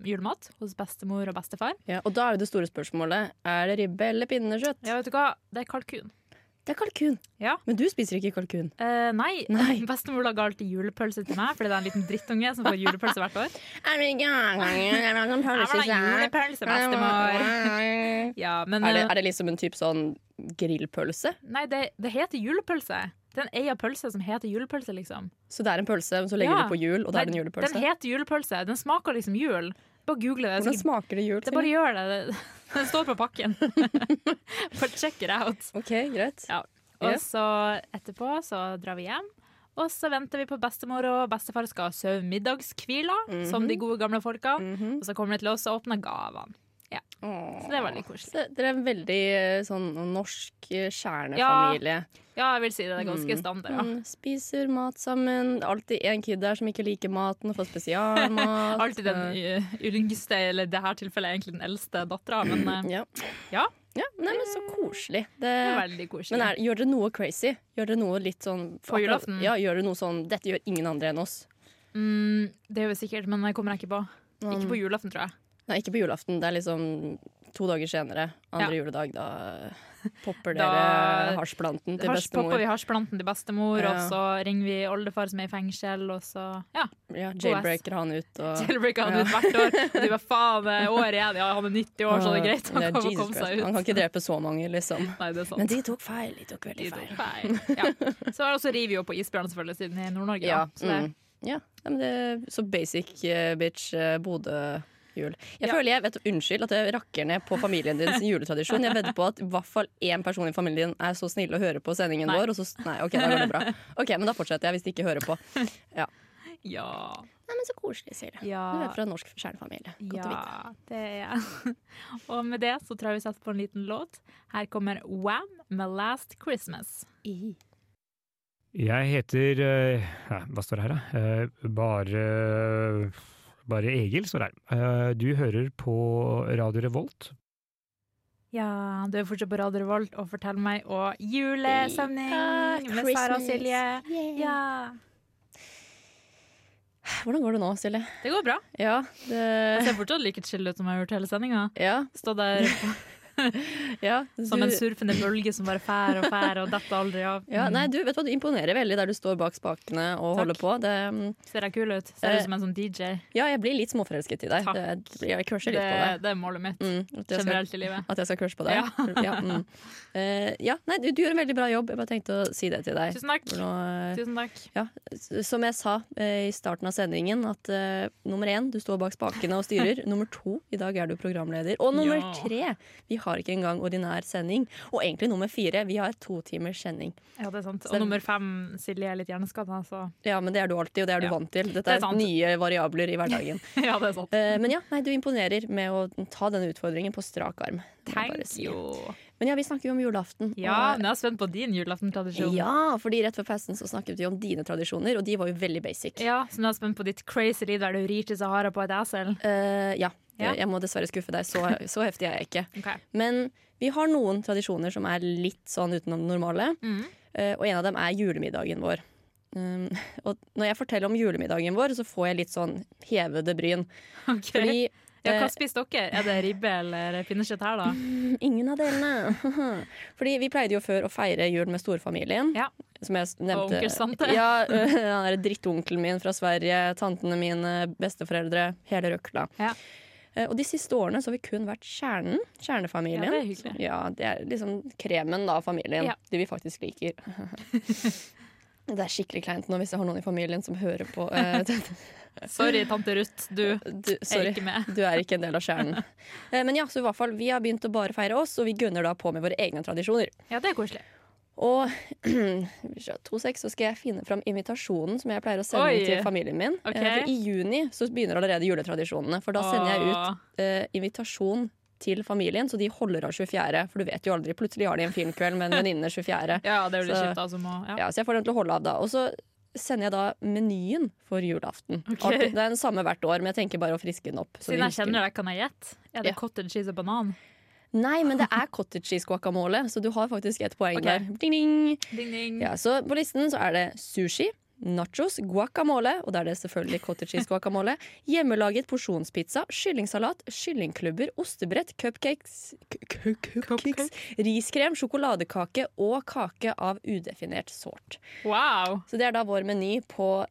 julemat hos bestemor og bestefar. Ja, og da er jo det store spørsmålet Er det ribbe eller pinnekjøtt. Ja, vet du hva? Det er kalkun. Det er kalkun. Ja. Men du spiser ikke kalkun. Eh, nei. Nei. [laughs] bestemor lager alltid julepølse til meg, fordi det er en liten drittunge som får julepølse hvert år. [laughs] Jeg vil julepølse, bestemor. [laughs] Ja, men Er det, eh, er det liksom en type sånn grillpølse? Nei, det, det heter julepølse. Det er en egen pølse som heter julepølse, liksom. Så det er en pølse, men så legger Ja. du på jul, og det er en julepølse? Den heter julepølse. Den smaker liksom jul. Bare google det. Hvordan smaker det jul? det bare gjør det. [laughs] Det- står på pakken. [laughs] Bare check it out. OK, greit. Ja. Og så etterpå så drar vi hjem. Og så venter vi på bestemor og bestefar skal sove middagskvila, som de gode gamle folka. Mhm. Og så kommer de til oss og åpner gavene. Så det er veldig koselig. Så Dere er en veldig eh, sånn norsk eh, kjernefamilie. Ja, jeg vil si det er ganske standard. Ja. Mm, spiser mat sammen. Alltid en kid der som ikke liker maten og får spesialmat. [laughs] Alltid den yngste, eller i dette tilfellet egentlig den eldste dattera, men eh, Ja. ja. ja. Nei, men så koselig. Det, det er veldig koselig. men er, gjør dere noe crazy? Gjør dere noe litt sånn På julaften? Ja, gjør dere noe sånn Dette gjør ingen andre enn oss. mm, det gjør vi sikkert, men det kommer jeg ikke på. Ikke Mm. på julaften, tror jeg. Nei, ikke på julaften. Det er liksom to dager senere. Andre Ja. juledag. Da popper Da- dere hasjplanten til Hasj popper vi hasjplanten til bestemor, Ja. og så ringer vi oldefar som er i fengsel, og så ja, Ja, jailbreaker han ut og jailbreaker han ut hvert år. Og du bare faen, år igjen. Ja, han er 90 år, så det er greit. Han kan komme seg ut. Han kan ikke drepe så mange, liksom. Nei, det er sant. Men de tok feil. De tok veldig De tok feil. Så er det også river jo på isbjørn, selvfølgelig, siden i Nord-Norge. Ja, da. Så det, mm. ja. ja men det, så basic eh, bitch uh, Bodø-jul. Jeg Ja. føler jeg vet, Unnskyld at jeg rakker ned på familien din sin juletradisjon. Jeg vedder på at i hvert fall én person i familien din er så snill å høre på sendingen Nei. vår. Og så, nei, ok, da går det bra. Ok, Men da fortsetter jeg hvis de ikke hører på. ja. Nei, men Så koselig, sier du. Ja. Du er fra en norsk kjernefamilie. Godt å vite. Ja, det er jeg. [laughs] Og med det så tror jeg vi setter på en liten låt. Her kommer Wam med 'Last Christmas'. Jeg heter uh, Hva står det her, da? Uh, bare Bare Egil står her. Eh, du hører på Radio Revolt. Ja, du er fortsatt på Radio Revolt og forteller meg og julesending ah, med Sara og Silje. Yeah. Ja. Hvordan går det nå, Silje? Det går bra. Ja, det Jeg ser fortsatt like chill ut som jeg har gjort hele sendinga. Ja. Stå der [laughs] [laughs] ja som en surfende bølge som bare fær og fær og detter aldri av. Ja, Mm. nei, du vet hva, du imponerer veldig der du står bak spakene og Takk. holder på. Det, um, Ser jeg kul ut? Ser Eh, ut som en sånn DJ? ja, jeg blir litt småforelsket i deg. Takk. Det, jeg crusher Det, litt på deg. det er målet mitt Mm, generelt i livet. at jeg skal crushe på deg? Ja. [laughs] ja, mm. uh, ja, nei, du, du gjør en veldig bra jobb. Jeg bare tenkte å si det til deg. Tusen takk. Nå, uh, Tusen takk. ja, som jeg sa uh, i starten av sendingen, at nummer én, du står bak spakene og styrer. [laughs] nummer to, i dag er du programleder. Og nummer tre, vi har ikke engang ordinær sending. Og egentlig nummer fire, vi har to timers sending. Ja, det er sant. Så- Og nummer fem, Silje er litt hjerneskada, så Ja, men det er du alltid, og det er du Ja. vant til. Dette Det er er, nye variabler i hverdagen. [laughs] ja, det er sant. Eh, men ja, nei, du imponerer med å ta denne utfordringen på strak arm. Thank you. Men ja, vi snakker jo om julaften. Ja, og- men jeg er spent på din julaftentradisjon. ja, fordi rett før festen så snakket vi om dine tradisjoner, og de var jo veldig basic. Ja, så nå er jeg spent på ditt crazy liv der du rir til Sahara på et esel. Uh, ja. Ja. Jeg må dessverre skuffe deg. Så, [laughs] så heftig er jeg ikke. Okay. Men vi har noen tradisjoner som er litt sånn utenom det normale, Mm. eh, og en av dem er julemiddagen vår. Um, [laughs] og når jeg forteller om julemiddagen vår, så får jeg litt sånn hevede bryn. Okay. Fordi Ja, eh, hva spiser dere? Er det ribbe eller pinnekjøtt her, da? [laughs] Ingen av delene. Fordi vi pleide jo før å feire jul med storfamilien. Ja. Som jeg nevnte. Og onkel Svante. Ja, Han er drittonkelen min fra Sverige, tantene mine, besteforeldre, hele røkla. Ja. Eh, Og de siste årene så har vi kun vært kjernen. Kjernefamilien. Ja, det er hyggelig. Ja, det er liksom kremen da, av familien. Ja. De vi faktisk liker. [laughs] Det er skikkelig kleint nå hvis jeg har noen i familien som hører på. eh, [laughs] Sorry, tante Ruth. Du du, er ikke med. [laughs] du er ikke en del av kjernen. Eh, men ja, så i hvert fall, vi har begynt å bare feire oss, og vi gunner da på med våre egne tradisjoner. Ja, det er koselig. Og [clears throat] to seks, så skal jeg finne fram invitasjonen som jeg pleier å sende Oi. til familien min. Eh, For I juni så begynner allerede juletradisjonene. For da sender jeg ut eh, invitasjon til familien, så de holder av 24. For du vet jo aldri, plutselig har de en filmkveld med en venninne 24. [laughs] Ja, det litt Så- kjipt, altså, må, ja. Ja, så jeg får dem til å holde av da. Og så sender jeg da menyen for julaften. Okay. Det er den samme hvert år, men jeg tenker bare å friske den opp. så Siden jeg kjenner deg, kan jeg gjette? Er det Ja. cottage cheese og banan? Nei, men det er cottage cheese guacamole, så du har faktisk et poeng okay. der. Ding, ding. Ding, ding. Ja, så på listen så er det sushi, nachos, guacamole, og da er det selvfølgelig cottage cheese guacamole, [laughs] hjemmelaget porsjonspizza, kyllingsalat, kyllingklubber, ostebrett, cupcakes, cupcakes riskrem, sjokoladekake og kake av udefinert sort. Wow! Så det er da vår meny på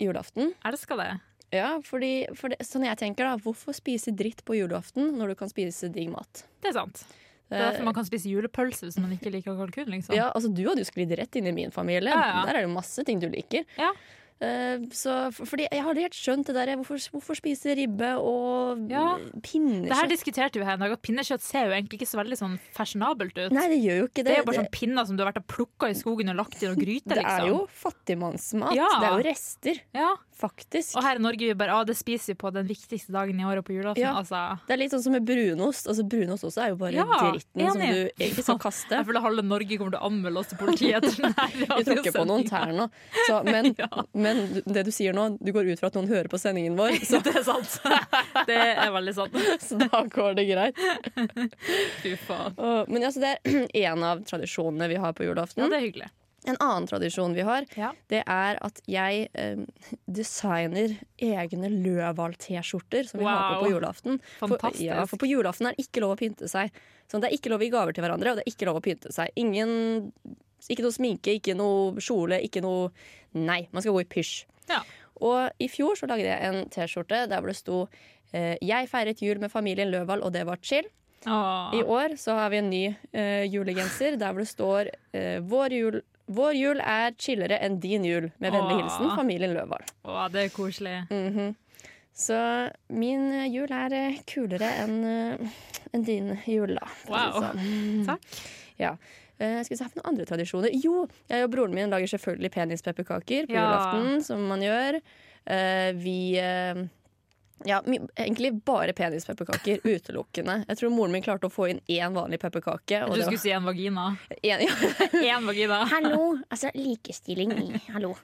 julaften. Elsker det. Ja, fordi, for det, sånn jeg tenker da, hvorfor spise dritt på julaften når du kan spise digg mat? Det er sant. Det er derfor man kan spise julepølse hvis man ikke liker kalkun. liksom. Ja, altså Du hadde jo sklidd rett inn i min familie. Ja, ja. Der er det masse ting du liker. Ja. Uh, så, for, fordi Jeg har helt skjønt det der hvorfor, hvorfor spise ribbe og Ja. Det her diskuterte vi her en dag, at pinnekjøtt ser jo egentlig ikke så veldig sånn fashionabelt ut. Nei, det gjør jo ikke det. det er jo bare sånn pinner som du har vært og plukka i skogen og lagt i noen gryter. det liksom. er jo fattigmannsmat. Ja. Det er jo rester, Ja. Faktisk. Og her i Norge vi bare, ah, det spiser vi på den viktigste dagen i året på julaften. Ja. Altså, Det er litt sånn som med brunost. Altså Brunost også er jo bare Ja, dritten som du egentlig skal kaste. jeg føler halve Norge kommer til å anmelde oss til politiet. etter den her [laughs] Vi tråkker på noen tær nå. Så, men, [laughs] Ja. men det du sier nå, du går ut fra at noen hører på sendingen vår, [laughs] så, Det er sant. Det er veldig sant. så da går det greit. Fy faen. Men altså, det er [clears throat] én av tradisjonene vi har på julaften. Ja, det er hyggelig. En annen tradisjon vi har, Ja. det er at jeg eh, designer egne Løvald-T-skjorter som vi har på på julaften. For, ja, for på julaften er det ikke lov å pynte seg. Så det er ikke lov å gi gaver til hverandre, og det er ikke lov å pynte seg. Ingen, ikke noe sminke, ikke noe kjole, ikke noe Nei, man skal gå i pysj. Ja. Og i fjor så lagde jeg en T-skjorte der hvor det sto eh, 'Jeg feiret jul med familien Løvald, og det var chill'. Åh. I år så har vi en ny eh, julegenser der hvor det står eh, vår, jul, 'Vår jul er chillere enn din jul', med vennlig hilsen familien Løvald. Åh, det er koselig. Mhm. Så min eh, jul er eh, kulere enn en din jul, da. å Wow. sånn. [laughs] Takk. Ja. Uh, skal vi se for noen andre tradisjoner? Jo, jeg og broren min lager selvfølgelig penispepperkaker på Ja. julaften, som man gjør. Uh, vi eh, ja, egentlig bare penispepperkaker utelukkende. Jeg tror moren min klarte å få inn én vanlig pepperkake. Du skulle var- si en vagina. en, ja. [laughs] en vagina. Hallo! Altså likestilling Hallo.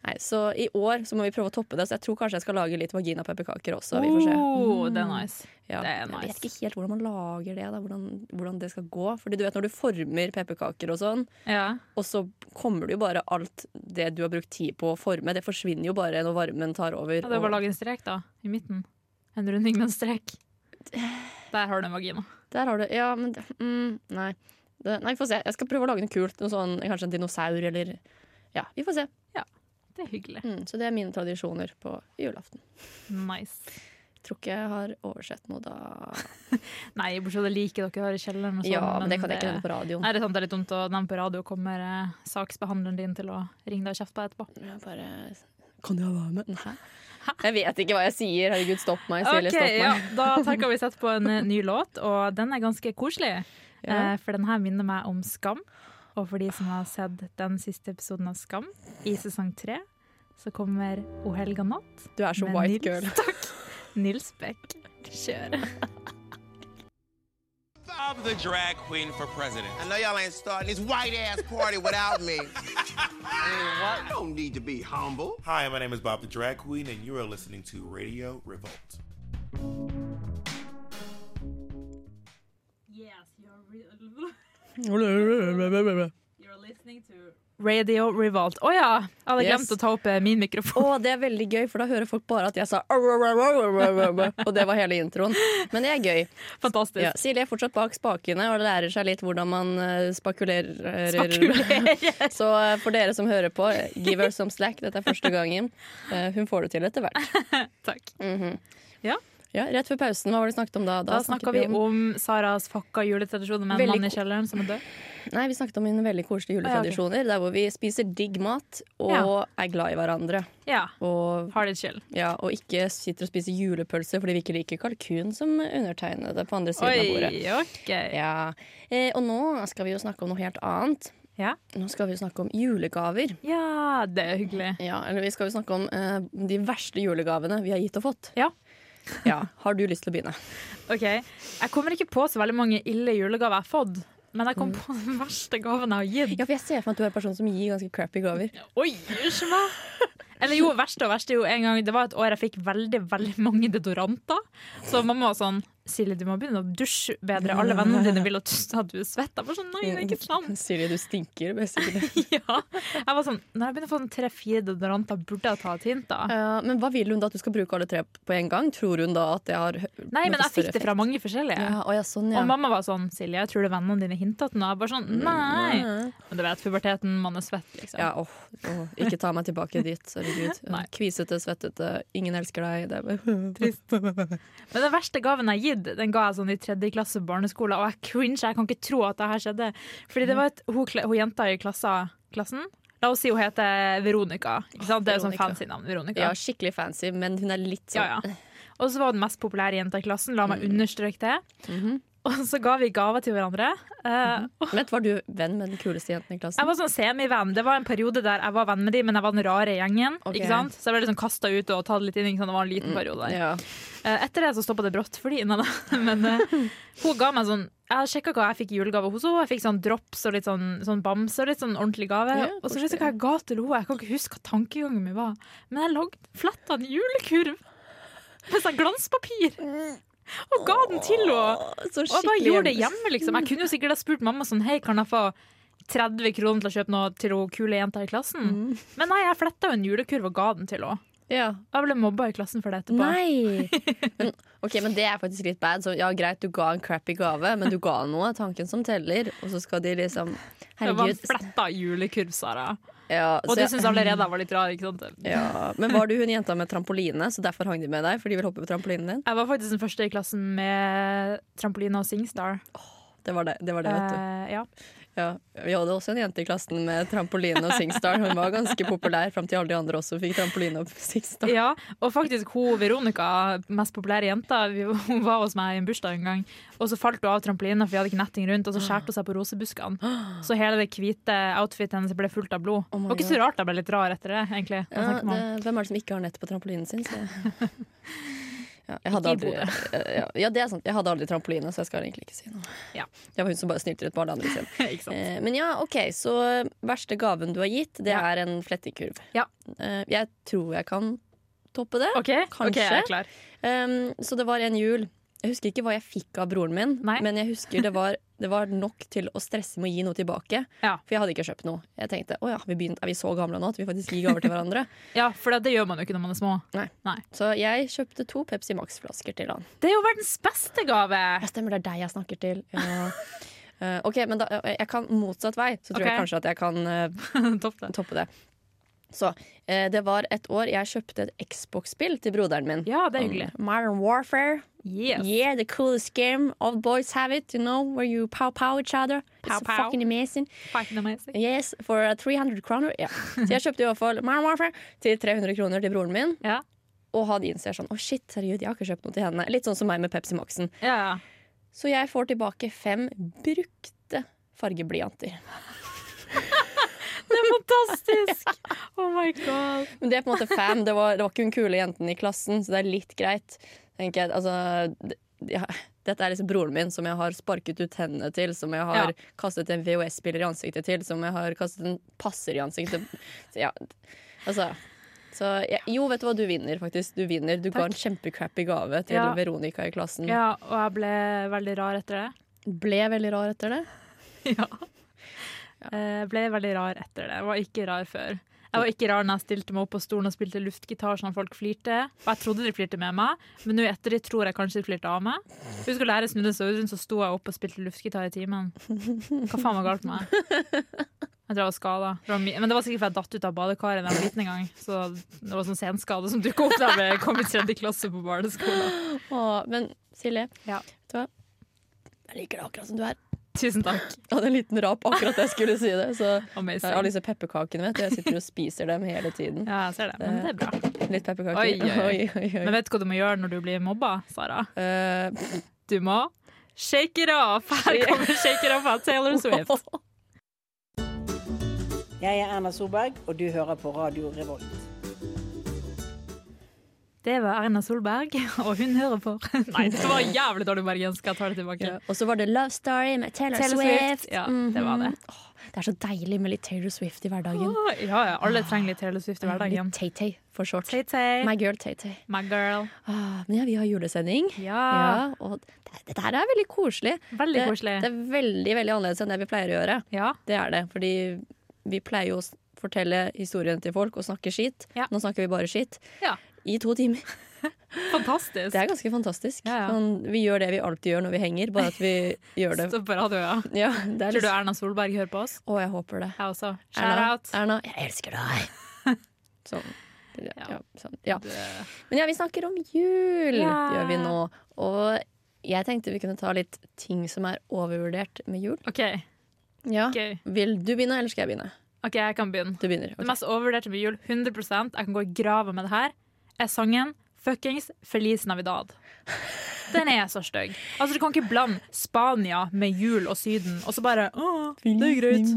Nei, så i år så må vi prøve å toppe det, så jeg tror kanskje jeg skal lage litt vaginapepperkaker også. Vi får se. Oh, det er nice. Ja. det er Jeg vet ikke helt hvordan man lager det, da, hvordan, hvordan det skal gå. Fordi du vet når du former pepperkaker og sånn, Ja. og så kommer det jo bare alt det du har brukt tid på å forme, det forsvinner jo bare når varmen tar over. Ja, det er bare å lage en strek, da. I midten. En runding med en strek. Der har du en vagina. der har du Ja, men mm, Nei. Det, nei, vi får se. Jeg skal prøve å lage noe kult. Noe sånn, kanskje en dinosaur eller Ja, vi får se. Det er hyggelig. Mm, så det er mine tradisjoner på julaften. Nice. Tror ikke jeg har oversett noe da. [laughs] Nei, bortsett fra det liker dere har i kjelleren og sånn. Ja, men det kan jeg ikke nevne på radioen. Nei, det er sant det er litt dumt å nevne på radio, kommer eh, saksbehandleren din til å ringe deg og kjefte på deg etterpå. Jeg bare Kan jeg være med? Nei. Jeg vet ikke hva jeg sier. Herregud, stopp meg. Okay, Ok, stopp meg. ja, Da tenker vi sett på en eh, ny låt, og den er ganske koselig. Ja. Eh, For den her minner meg om Skam. Og for de som har sett den siste episoden av Skam i sesong tre, så kommer O helga natt Du er så white Nils, girl. [laughs] Takk. Nils Beck. Kjør. I'm the drag queen for president. I know y'all ain't starting this white ass party without me. [laughs] I don't need to be humble. Hi, my name is Bob the Drag Queen, and you are listening to Radio Revolt. Yes, you're to [laughs] Radio Revolt. Å ja! Jeg hadde Yes. glemt å ta opp eh, min mikrofon. Oh, det er veldig gøy, for da hører folk bare at jeg sa Og det var hele introen. Men det er gøy. Fantastisk. Ja, Silje er fortsatt bak spakene og lærer seg litt hvordan man eh, spakulerer. Spakulerer. [laughs] Så eh, for dere som hører på, give her some slack. Dette er første gangen. Hun får det til etter hvert. [laughs] Takk. Mhm. Ja. Ja, Rett før pausen, hva var det snakket om da? Da snakka vi om Saras fucka juletradisjoner med en Veldig mann i kjelleren som er død. Nei, vi snakket om mine veldig koselige Ah, ja, okay. Der hvor vi spiser digg mat og Ja. er glad i hverandre. Ja. Og, Har det chill. ja, og ikke sitter og spiser julepølse fordi vi ikke liker kalkun som undertegnede på andre siden av bordet. Oi, OK. Ja. Eh, og nå skal vi jo snakke om noe helt annet. Ja. Nå skal vi snakke om julegaver. Ja, det er hyggelig. Ja, eller vi skal jo snakke om eh, de verste julegavene vi har gitt og fått. Ja. Ja, Har du lyst til å begynne? OK. Jeg kommer ikke på så veldig mange ille julegaver jeg har fått. Men jeg Mm. kom på den verste gaven jeg har gitt. Ja, for Jeg ser for meg at du er en person som gir ganske crappy gaver. Oi, ikke meg. Eller jo, verste og verste er jo en gang Det var et år jeg fikk veldig veldig mange deodoranter. Så mamma var sånn Silje, du må begynne å dusje bedre. Alle vennene dine vil at du, svetter. du er. Jeg var sånn, nei, det er ikke sant. Silje, du stinker. [laughs] Ja. Jeg var sånn, Når jeg begynner å få sånn tre-fire deodoranter, burde jeg ta et hint, da. Ja, men hva vil hun da at du skal bruke alle tre på en gang? Tror hun da at det har Nei, men jeg fikk det fra mange forskjellige. Ja, å ja, sånn. Og mamma var sånn Silje, jeg tror det er vennene dine hinta til noe. Jeg bare sånn, nei. Men du vet, puberteten, man er svett, liksom. Ja, åh, åh, ikke ta meg tilbake dit. Herregud. [laughs] Kvisete, svettete, ingen elsker deg. Det er bare Trist. [laughs] Men den verste gaven jeg har gitt, den ga jeg sånn i tredje klasse barneskole, og jeg cringe, jeg kan ikke tro at det her skjedde. Fordi det var et, hun, hun jenta i klassa, klassen, la oss si hun heter Veronica. Ikke sant? Det er sånn fancy navn, Veronica. Ja, skikkelig fancy, men hun er litt sånn Ja, ja. Og så var hun den mest populære jenta i klassen, la meg understreke det. Mhm. Og så ga vi gaver til hverandre. Eh, Vent, var du venn med den kuleste jenten i klassen? Jeg var sånn semivenn. Det var en periode der jeg var venn med dem, men jeg var den rare gjengen. Okay. Så jeg ble liksom kasta ut og tatt litt inn. Det var en liten periode der. Ja. Uh, Etter det så stoppa det brått. Nei, nei, [laughs] men uh, hun ga meg sånn Jeg sjekka hva jeg fikk i julegave hos henne. Jeg fikk sånn drops og litt sånn, sånn bamse og litt sånn ordentlig gave. Ja, og så vet jeg hva jeg ga til henne. Jeg kan ikke huske hva tankegangen min var. Men jeg lagde fletta en julekurv med sånn glanspapir. Og ga den til henne. Og jeg bare gjorde det hjemme. liksom. Jeg kunne jo sikkert ha spurt mamma sånn Hei, kan jeg få 30 kroner til å kjøpe noe til hun kule jenta i klassen? Mm. Men nei, jeg fletta jo en julekurv og ga den til henne. Ja. Jeg ble mobba i klassen for det etterpå. Nei! [laughs] Men, ok, men det er faktisk litt bad. Så ja, greit, du ga en crappy gave, men du ga noe. Tanken som teller. Og så skal de liksom Det var en fletta julekurv, Sara. Ja, Og du syns allerede jeg var litt rar, ikke sant? Ja, Men var du hun jenta med trampoline, så derfor hang de med deg? For de vil hoppe på trampolinen din? Jeg var faktisk den første i klassen med trampoline og Singstar. Det var det, det, var det vet du. Uh, ja. Ja, vi hadde også en jente i klassen med trampoline og Singstar. Hun var ganske populær fram til alle de andre også fikk trampoline og Singstar. ja, og faktisk hun Veronica, mest populære jenta, hun var hos meg i en bursdag en gang, og så falt hun av trampolinen, for vi hadde ikke netting rundt, og så skjærte hun seg på rosebuskene. Så hele det hvite outfitet hennes ble fullt av blod. Oh det var ikke så rart jeg ble litt rar etter det, egentlig. Ja, det, hvem er det som ikke har nett på trampolinen sin? Så. [laughs] Ja, jeg hadde i aldri, [laughs] ja, ja, det er sant. Jeg hadde aldri trampoline, så jeg skal egentlig ikke si noe. Ja. Det var hun som bare snylter ut på alle andre sin. Eh, Men ja, OK, så verste gaven du har gitt, det er en flettekurv. Ja. Eh, Jeg tror jeg kan toppe det. OK, Kanskje. Okay, jeg klar. Um, så det var en jul. Jeg husker ikke hva jeg fikk av broren min, Nei. men jeg husker det var, det var nok til å stresse med å gi noe tilbake. Ja. For jeg hadde ikke kjøpt noe. Jeg tenkte å ja, vi begynt, er vi så gamle nå at vi faktisk gir gaver til hverandre? [laughs] Ja, for det, det gjør man jo ikke når man er små. Så jeg kjøpte to Pepsi Max-flasker til han. Det er jo verdens beste gave! Ja, stemmer, det er deg jeg snakker til. Ja. uh, ok, men da, jeg kan motsatt vei, så tror okay. jeg kanskje at jeg kan [laughs] uh, Topp det. toppe det. Så eh, det var et år jeg kjøpte et Xbox-spill til broderen min. Ja, det er hyggelig. Um, Modern Warfare. Yes. Yeah, the coolest game. All boys have it, you know, where you pow pow each other. Pow, It's pow. fucking amazing. Fucking amazing. Yes, for uh, 300 kroner. Ja. [laughs] Så jeg kjøpte i hvert fall Modern Warfare til 300 kroner til broren min. Ja. Og hadde innser sånn, å shit, herregud, jeg har ikke kjøpt noe til henne. Litt sånn som meg med Pepsi Maxen. Ja. Så jeg får tilbake fem brukte fargeblyanter. Det er fantastisk! Oh my god. Men det er på en måte fam. Det var, det var ikke hun kule jenten i klassen, så det er litt greit. Tenker jeg. Altså, ja, dette er liksom broren min som jeg har sparket ut hendene til, som jeg har Ja. kastet en VHS-spiller i ansiktet til, som jeg har kastet en passer i ansiktet Så ja, altså så, ja, jo, vet du hva, du vinner, faktisk. Du vinner. Du ga en kjempecrappy gave til. Veronica i klassen. Ja, og jeg ble veldig rar etter det. Ble veldig rar etter det. [laughs] Ja. Eh, ble veldig rar etter det. Jeg var ikke rar før. Jeg var ikke rar når jeg stilte meg opp på stolen og spilte luftgitar sånn at folk flirte. Og jeg trodde de flirte med meg, men nå etter det tror jeg kanskje de flirte av meg. Husk å lære snudde seg rundt, så sto jeg opp og spilte luftgitar i timen. Hva faen var galt med meg? Jeg tror jeg var skada. Men det var sikkert fordi jeg datt ut av badekaret da jeg var liten en gang. Så det var sånn senskade som dukka opp da jeg kom i tredje klasse på barneskolen. Åh, men Silje, Ja. vet du hva? Jeg liker deg akkurat som du er. Tusen takk. Jeg hadde en liten rap akkurat da jeg skulle si det. Så Amazing. har disse pepperkakene, vet du. Jeg sitter og spiser dem hele tiden. Ja, jeg ser det. Men det er bra. Litt pepperkaker. Oi, oi, [laughs] oi. oi, oi. Men vet du hva du må gjøre når du blir mobba, Sara? Uh, Du må shake it off! Her kommer shake it off av Taylor [laughs] Swift. Jeg er Erna Solberg, og du hører på Radio Revolt. Det var Erna Solberg, [laughs] og hun hører på [laughs] Nei, det var jævlig dårlig bergensk. Jeg tar det tilbake. ja. Og så var det Love Story med Taylor, Taylor Swift. Swift. Ja, det var det. Mhm. Åh, det er så deilig med litt Taylor Swift i hverdagen. Åh, Ja, ja, alle trenger litt Taylor Swift i hverdagen. Litt Tay-Tay, for short. Tay-Tay. My girl Tay-Tay. My girl. Åh, men ja, vi har julesending. Ja. Ja, og det, dette her er veldig koselig. Veldig det, koselig. Det er veldig veldig annerledes enn det vi pleier å gjøre. Ja. Det er det, fordi vi pleier jo å fortelle historien til folk og snakke skit. Ja. Nå snakker vi bare skit. Ja. I to timer. [laughs] Fantastisk. Det er ganske fantastisk. Ja, ja. Sånn, vi gjør det vi alltid gjør når vi henger, bare at vi gjør det [laughs] på radio, ja. ja, det er Tror du Erna Solberg hører på oss? Å, jeg håper det. Jeg også. Shout Erna, out. Erna, jeg elsker deg. [laughs] Sånn. Ja, sånn. Men ja, vi snakker om jul, gjør vi nå. Og jeg tenkte vi kunne ta litt ting som er overvurdert med jul. OK. Ja. Gøy. Vil du begynne, eller skal jeg begynne? Ok, jeg kan begynne. Du begynner. Det mest overvurderte med jul, 100% jeg kan gå i grava med det her, er sangen Fuckings Feliz Navidad. Den er så stygg. Altså, Du kan ikke blande Spania med jul og Syden, og så bare Å, det er greit.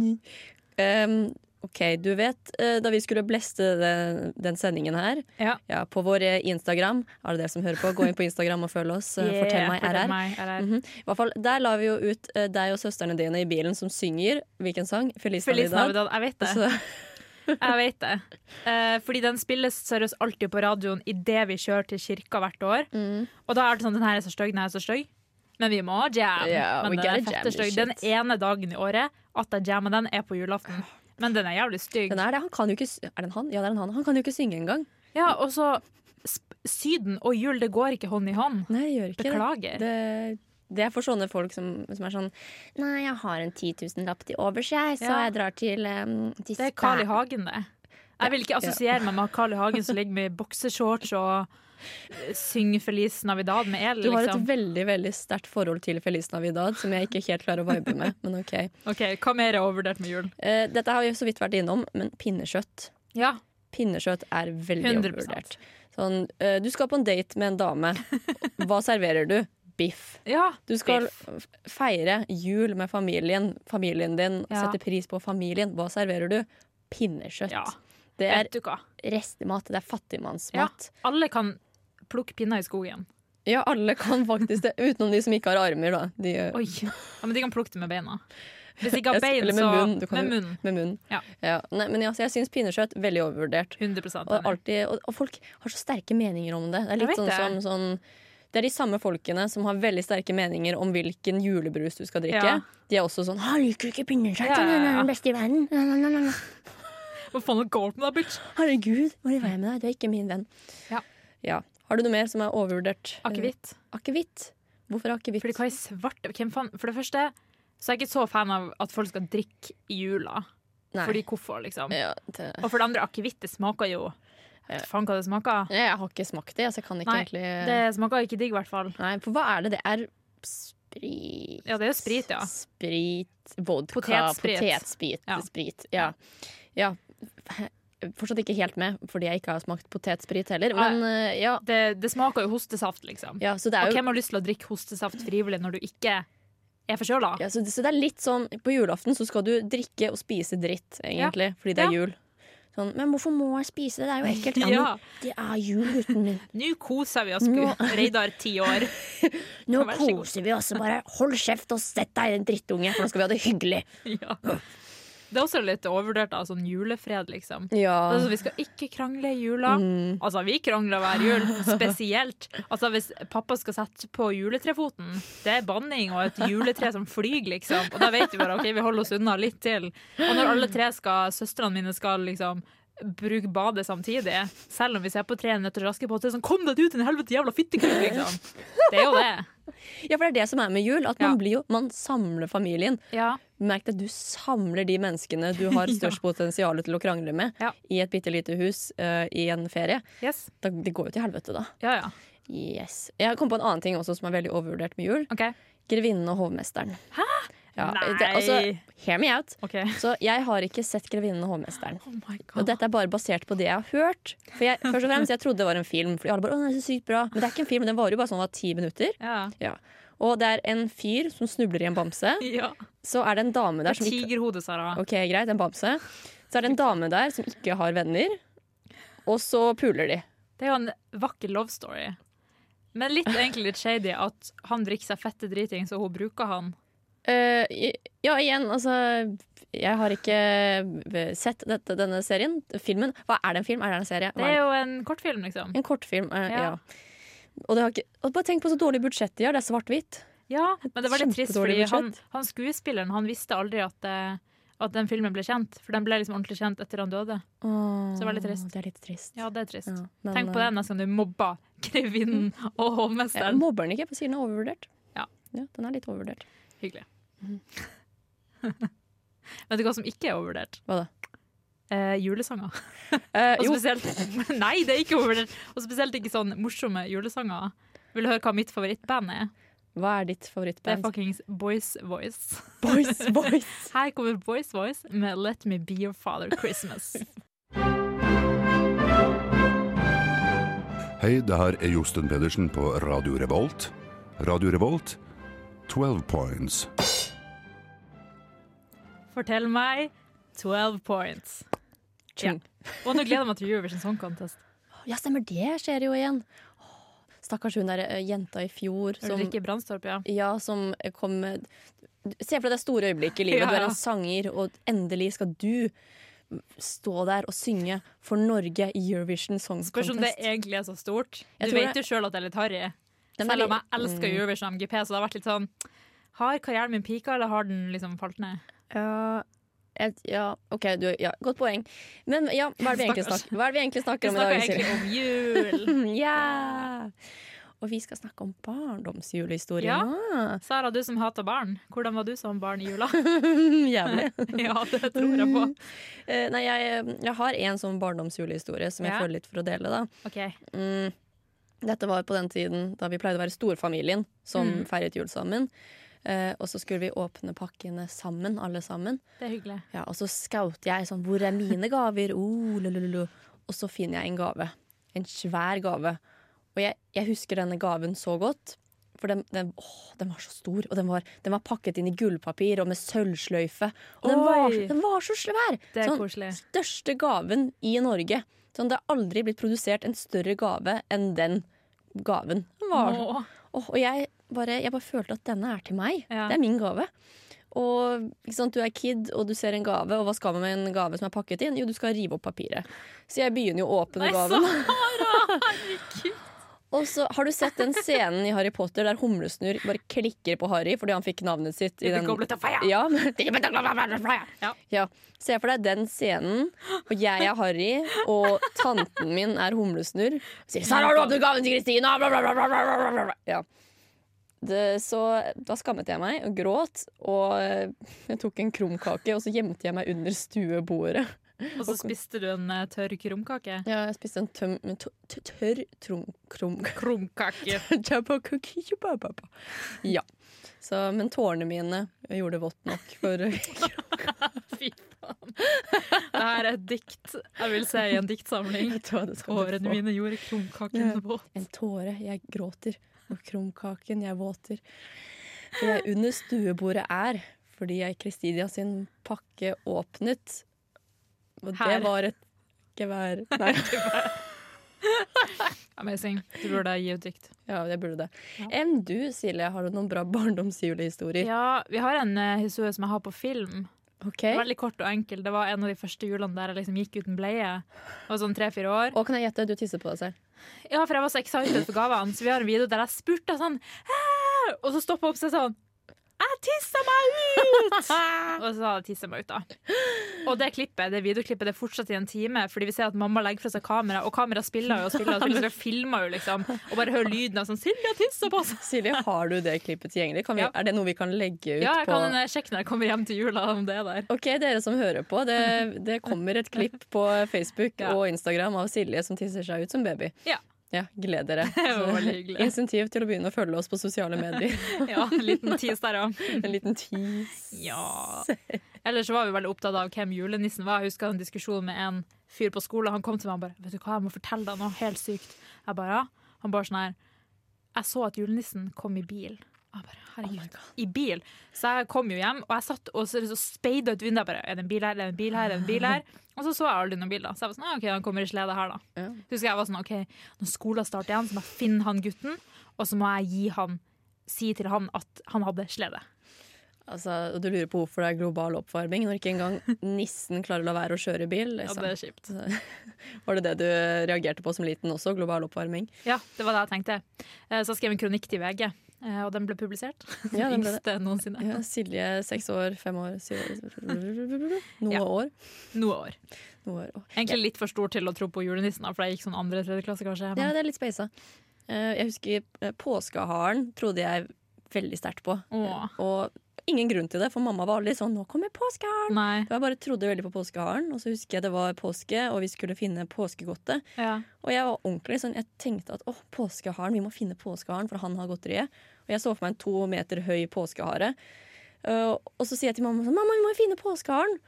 Um, OK, du vet eh, da vi skulle bleste den, den sendingen her Ja. på vår Instagram Er det dere som hører på, gå inn på Instagram og følg oss. eh, Yeah, fortell meg fortell RR. meg, RR. Mhm. I hvert fall, Der la vi jo ut eh, deg og søstrene dine i bilen som synger hvilken sang? Feliz, Feliz Navidad. Navidad. Jeg vet det. Så, [laughs] Jeg vet det. Eh, fordi den spilles seriøst alltid på radioen idet vi kjører til kirka hvert år. mm. Og da er det sånn den her er så stygg, den her er så stygg. Men vi må jam. Yeah, Men den er fette stygg. Den ene dagen i året at jeg jammer den, er på julaften. Men den er jævlig stygg. den er det. Han kan jo ikke Er den han? Ja, det er en han. Han kan jo ikke synge engang. Ja, og så Syden og jul, det går ikke hånd i hånd. Nei, det gjør ikke Beklager. det. det. Det er for sånne folk som, som er sånn Nei, jeg har en 10 000-lapp til overs, jeg, så jeg drar til, um, til Det er Carl I. Hagen, det. Jeg vil ikke assosiere meg med Carl I. Hagen som ligger med bokseshorts og eh, synger Feliz Navidad med el, Du har et liksom. veldig veldig sterkt forhold til Feliz Navidad som jeg ikke helt klarer å vibe med. Men ok [laughs] Ok, Hva mer er overvurdert med jul? Uh, Dette har vi så vidt vært innom, men pinnekjøtt. Ja. Pinnekjøtt er veldig 100%. overvurdert. Sånn, uh, du skal på en date med en dame. Hva serverer du? Biff. Ja, Du skal biff. feire jul med familien. Familien din Ja. setter pris på familien. Hva serverer du? Pinnekjøtt. Ja. Det er restemat. Det er Ja, fattigmannsmat. alle kan plukke pinner i skogen. Ja. alle kan faktisk det. Utenom de som ikke har armer, da. De, Oi. Ja, men de kan plukke det med beina. Hvis de ikke [laughs] har bein, Eller med så munn. Kan med munn. Med munn. Ja. Nei, men ja, så jeg syns pinnekjøtt veldig overvurdert. 100 Og, alltid, og, og folk har så sterke meninger om det. Det er litt sånn, som sånn det er de samme folkene som har veldig sterke meninger om hvilken julebrus du skal drikke. Ja. De er også sånn 'Han liker ikke pinnekjøtt, Ja, ja, den beste i verden'. Hva faen er galt med deg, bitch? Herregud, hva er i med deg? Du er ikke min venn. Ja. Ja. Har du noe mer som er overvurdert? Akevitt. Eh, Akevitt? Hvorfor akevitt? Fordi hva er svart? For det første så er jeg ikke så fan av at folk skal drikke i jula. Nei. Fordi hvorfor, liksom? ja, det, Og for det andre, akevitt smaker jo vet faen hva det smaker. jeg har ikke smakt det, så jeg kan ikke Nei, egentlig Det smaker ikke digg, i hvert fall. Nei, for hva er det? Det er sprit Ja, det er jo sprit, ja. Sprit, vodka, Potetsprit. potetsprit. Ja. Sprit, ja. ja. [laughs] Fortsatt ikke helt med, fordi jeg ikke har smakt potetsprit heller. Men eh, ja. Det, det smaker jo hostesaft, liksom. ja så det er Og hvem har lyst til å drikke hostesaft frivillig når du ikke er forkjøla? ja, så, det- så det er litt sånn På julaften så skal du drikke og spise dritt, egentlig, fordi det er Ja. jul. Sånn, men hvorfor må jeg spise det? Det er jo ekkelt. [laughs] Ja, Ja. men det er jul, gutten min. [laughs] Nå koser vi oss, Nå- [laughs] Reidar ti år. Nå koser vi oss. Bare hold kjeft og sett deg, den drittunge, for nå skal vi ha det hyggelig. Ja. Det er også litt overvurdert av sånn julefred, liksom. Ja. Altså, vi skal ikke krangle i jula. Mm. Altså, vi krangler hver jul, spesielt. Altså, hvis pappa skal sette på juletrefoten, det er banning og et juletre som flyr, liksom. Og da vet vi bare ok, vi holder oss unna litt til. Og når alle tre skal, søstrene mine skal liksom bruke badet samtidig, selv om vi ser på Tre nøtter og Askepott, så er det sånn Kom deg ut, din helvete jævla fittekuk, liksom. Det er jo det. [laughs] Ja, for det er det som er med jul. At man, Ja. blir jo, man samler familien. Ja. Merk at du samler de menneskene du har [laughs] størst potensial til å krangle med, Ja. i et bitte lite hus uh, i en ferie. Yes. Da, det går jo til helvete, da. Ja, ja. Yes. Jeg kom på en annen ting også som er veldig overvurdert med jul. Okay. Grevinnen og hovmesteren. Ja, det, altså, hear me out. Okay. Så jeg har ikke sett 'Grevinnen og hovmesteren'. Oh Og dette er bare basert på det jeg har hørt. For jeg, først og fremst, jeg trodde det var en film, Fordi alle bare, å, den er så sykt bra Men det er ikke en film, den varer jo bare sånn var ti minutter. Ja. Og det er en fyr som snubler i en bamse. [laughs] ja. Så er det en dame der som ikke Tigerhode, Sara. Ok, greit, en bamse. Så er det en dame der som ikke har venner, og så puler de. Det er jo en vakker love story. Men litt, egentlig litt shady at han drikker seg fette driting, så hun bruker han. Eh, i- ja, igjen, altså Jeg har ikke sett dette, denne serien. Filmen. Hva er det en film? Er det en serie? Det er jo en kortfilm, liksom. En kortfilm. uh, Ja. ja. Og, det har ikke, og bare tenk på så dårlig budsjett de har. Det er svart-hvitt. Ja, men det var litt trist, fordi han, han skuespilleren han visste aldri at, eh, at den filmen ble kjent. For den ble liksom ordentlig kjent etter han døde. Åh, Så det var litt trist. Det er litt trist. Ja, det er trist. Ja, men, Tenk på eh, det neste gang du mobber grevinnen [laughs] og Jeg hovmesteren. mobber den ikke, jeg siden sier den er overvurdert. Ja. Den er litt overvurdert. Hyggelig. Mhm. [laughs] Vet du hva som ikke er overvurdert? Hva da? Eh, julesanger. Eh, [laughs] Og jo, spesielt [laughs] Nei, det er ikke overvurdert! Og spesielt ikke sånn morsomme julesanger. Vil du høre hva mitt favorittband er? hva er ditt favorittband? Det er fuckings Boys Voice. Boys Boys. Her kommer Boys Voice med Let Me Be Your Father Christmas. Hei, det her er Josten Pedersen på Radio Revolt. Radio Revolt, 12 points. Fortell meg 12 points. Ja. Og nå gleder jeg meg til Eurovision Song Contest. Ja, stemmer det skjer jo igjen. Stakkars hun der eh, jenta i fjor som, Ulrikke Brandstorp, ja. ja, som kom med Se for deg det store øyeblikket i livet. Du er en sanger, og endelig skal du stå der og synge for Norge i Eurovision Song Contest. Spørs om det egentlig er så stort. Du vet jo sjøl at det er litt harry. Selv om jeg elsker Mm. Eurovision MGP, så det har vært litt sånn Har karrieren min pika, eller har den liksom falt ned? Ja, et, ja, OK, du, ja, godt poeng. Men ja, hva er det vi egentlig, snakker, hva er det vi egentlig snakker om i snakker egentlig om jul. [laughs] ja! Og vi skal snakke om barndomsjulehistorier. Ja. Sara, du som hater barn. Hvordan var du som barn i jula? [laughs] Jævlig. [laughs] ja, det tror jeg på. Uh, nei, jeg, jeg har en sånn barndomsjulehistorie som jeg Ja. føler litt for å dele. da. Okay. Mm, dette var på den tiden da vi pleide å være storfamilien som Mm. feiret jul sammen. Eh, og så skulle vi åpne pakkene sammen, alle sammen. Det er hyggelig. Ja, og så scouter jeg sånn Hvor er mine gaver? Oh. Og så finner jeg en gave. En svær gave. Og jeg, jeg husker denne gaven så godt. For den, den, åh, den var så stor, og den var, den var pakket inn i gullpapir og med sølvsløyfe. Og den var, den var så svær! Det er sånn, koselig. Største gaven i Norge. Sånn, det har aldri blitt produsert en større gave enn den gaven. Den var. Åh, og jeg bare, jeg bare følte at denne er til meg. Ja. Det er min gave. Og sant, Du er kid, og du ser en gave, og hva skal man med en gave som er pakket inn? Jo, du skal rive opp papiret. Så jeg begynner jo å åpne Nei, gaven. [laughs] Herregud. Og så Har du sett den scenen i Harry Potter der Humlesnurr bare klikker på Harry fordi han fikk navnet sitt i den. [laughs] Ja. Ja. Se for deg den scenen, og jeg er Harry, og tanten min er Humlesnurr. Og sier 'Sara, har du åpnet gaven til Kristina?' Ja. Det, så da skammet jeg meg og gråt, og jeg tok en krumkake, og så gjemte jeg meg under stuebordet. Og så spiste du en eh, tørr krumkake. Ja, jeg spiste en tøm, tørr trum, krum, [laughs] Krumkake. ja. Så, men tårene mine gjorde det vått nok for [laughs] Fy faen. Det her er et dikt jeg vil se i en diktsamling. Jeg tror det skal du Årene mine gjorde krumkaken våt. En tåre, jeg gråter, og krumkaken, jeg våter. For jeg under stuebordet er, fordi jeg Kristidia sin pakke åpnet. Og det Her. var et gevær. [laughs] Nei. Amazing. Du burde gi ut dikt. Ja, jeg burde det. Enn du, Silje, har du noen bra barndomsjulehistorier? Ja, vi har en uh, historie som jeg har på film. Ok. Veldig kort og enkel. Det var en av de første julene der jeg liksom gikk uten bleie. Og sånn tre-fire år. Og kan jeg gjette, du tisser på deg selv. Ja, for jeg var så excited for gavene, så vi har en video der jeg spurte sånn «Hæ?» Og så stoppa opp seg sånn Jeg tissa meg ut! [laughs] og så hadde jeg tissa meg ut, da. Og det klippet, det videoklippet det er fortsatt i en time, fordi vi ser at mamma legger fra seg kamera, og kamera spiller jo og spiller, og spiller, jeg filmer jo liksom. Og bare hører lyden av sånn 'Silja tissa på seg'. [laughs] Silje, har du det klippet tilgjengelig? Kan vi, Ja. Er det noe vi kan legge ut på Ja, jeg kan på... sjekke når jeg kommer hjem til jula om det er der. Ok, dere som hører på, det, det kommer et klipp på [laughs] Facebook Ja. og Instagram av Silje som tisser seg ut som baby. Ja. Ja, gled dere. [laughs] Det var Så, veldig hyggelig. Insentiv til å begynne å følge oss på sosiale medier. [laughs] Ja, en liten tis der, ja. En liten tis. Ja. Ellers var vi veldig opptatt av hvem julenissen var. Jeg husker en diskusjon med en fyr på skolen. Han kom til meg og bare Vet du hva, jeg må fortelle deg noe helt sykt. Jeg bare ja. Han bare sånn her Jeg så at julenissen kom i bil. Jeg bare, Herregud, I bil. Så jeg kom jo hjem, og jeg satt og så, så speida ut vinduet. Bare, Er det en bil her? Er det en bil her? Er det en bil her? [laughs] Og så så jeg aldri noen bil. da Så jeg var sånn, «Ah, OK, han kommer i slede her, da. Ja. Så husker jeg var sånn, OK, når skolen starter igjen, så må jeg finne han gutten, og så må jeg gi han si til han at han hadde slede. Altså, du lurer på hvorfor det er global oppvarming når ikke engang [laughs] nissen klarer å la være å kjøre bil? Ja, Liksom. det er kjipt. [laughs] Var det det du reagerte på som liten også? Global oppvarming? Ja, det var det jeg tenkte. Eh, Så jeg skrev en kronikk til VG, og den ble publisert. [laughs] Ja, den ble det. Noensinne. Ja, Silje, seks år, fem år, syv år Noe Ja. år. Noe år. Noe år. Egentlig litt for stor til å tro på julenissen, for jeg gikk sånn andre-tredje klasse, kanskje. Ja, det er litt speisa. Eh, Jeg husker eh, påskeharen trodde jeg veldig sterkt på. Åh. Og ingen grunn til det, for mamma var aldri sånn 'nå kommer påskeharen'. Nei. Jeg bare trodde veldig på påskeharen, og så husker jeg det var påske, og vi skulle finne påskegodtet. Ja. Og jeg var ordentlig sånn, jeg tenkte at å, påskeharen, vi må finne påskeharen, for han har godteriet. Og jeg så for meg en to meter høy påskehare. Uh, og så sier jeg til mamma sånn, mamma, vi må finne påskeharen.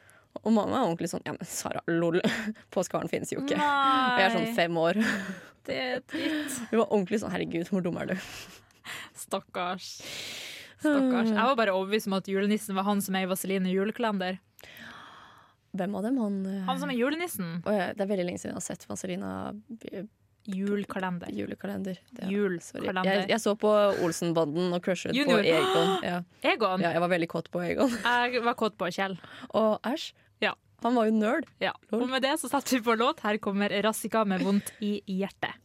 Og mamma er ordentlig sånn, ja men Sara, lol, [laughs] påskeharen finnes jo ikke. Og jeg er sånn fem år. Det er dritt. Hun var ordentlig sånn, herregud, hvor dum er du? Stakkars. Stakkars. Jeg var bare overbevist om at julenissen var han som er i Vaseline julekalender. Hvem av dem? Han, eh, Han som er julenissen. Oh, ja, det er veldig lenge siden jeg har sett Vazelina Julekalender. julekalender. Ja. Julekalender. Jeg, jeg så på Olsenbanden og crushet Junior. på Egon. [gasps] Ja. Egon. ja, jeg var veldig kåt på Egon. [laughs] Jeg var kåt på Kjell. Og æsj, Ja. han var jo nerd. ja. Og med det så setter vi på låt. Her kommer Rassika med 'Vondt i hjertet'.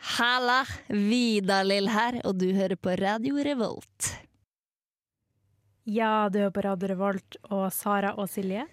Halla, Vidar-Lill her, og du hører på Radio Revolt. Ja, du hører på Radio Revolt og Sara og Silje.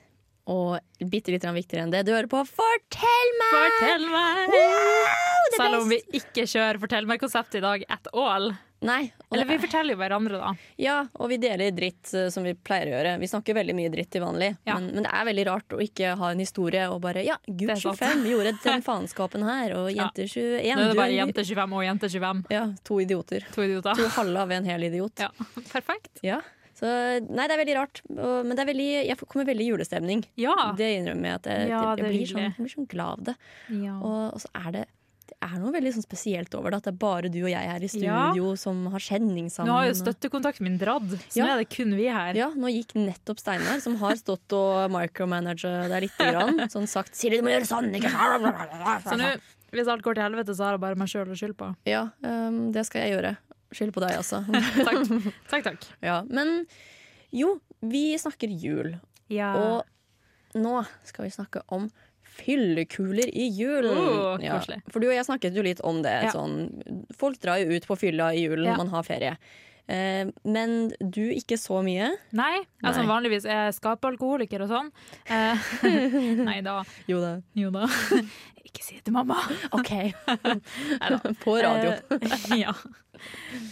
Og bitte litt viktigere enn det, du hører på Fortell meg! Fortell meg! er Selv om vi ikke kjører Fortell meg-konseptet i dag at all. Nei. Eller vi forteller jo hverandre, da. Ja, og vi deler dritt eh, som vi pleier å gjøre. Vi snakker veldig mye dritt til vanlig, Ja. men, men det er veldig rart å ikke ha en historie og bare Ja, gud gutt er 25 gjorde den [laughs] faenskapen her, og Ja. jente 21 Nå er det bare en- jente 25 og jente 25. Ja, to idioter. To idioter. To halve av en hel idiot. Ja, [laughs] Perfekt. Ja. Så nei, det er veldig rart, og, men det er veldig, jeg kommer veldig i julestemning. Ja. Det innrømmer jeg at jeg, Ja, jeg, det er blir, sånn, jeg blir sånn glad av det. Ja. Og, og så er det det er noe veldig sånn spesielt over det, at det er bare du og jeg her i studio som har kjenning sammen. Nå har jo støttekontakten min dratt, så Ja. nå er det kun vi her. Ja, nå gikk nettopp Steinar, som har stått og micromanager der lite grann. [laughs] Sånn sagt 'Siri, du må gjøre sånn', ikke Så nå, hvis alt går til helvete, så har jeg bare meg sjøl å skylde på. Ja, um, det skal jeg gjøre. Skyld på deg, altså. [laughs] Takk. takk, takk. [laughs] Ja, men jo, vi snakker jul. Ja. Og nå skal vi snakke om fyllekuler i julen. Oh, ja, for du og jeg snakket jo litt om det. Sånn, folk drar jo ut på fylla i julen, Ja. man har ferie. Eh, men du ikke så mye. Nei, altså Nei. vanligvis er jeg skapealkoholiker og sånn. Eh, [laughs] nei da. Jo da. Jo da. [laughs] Ikke si det til mamma. OK. [laughs] På radio. Eh, ja.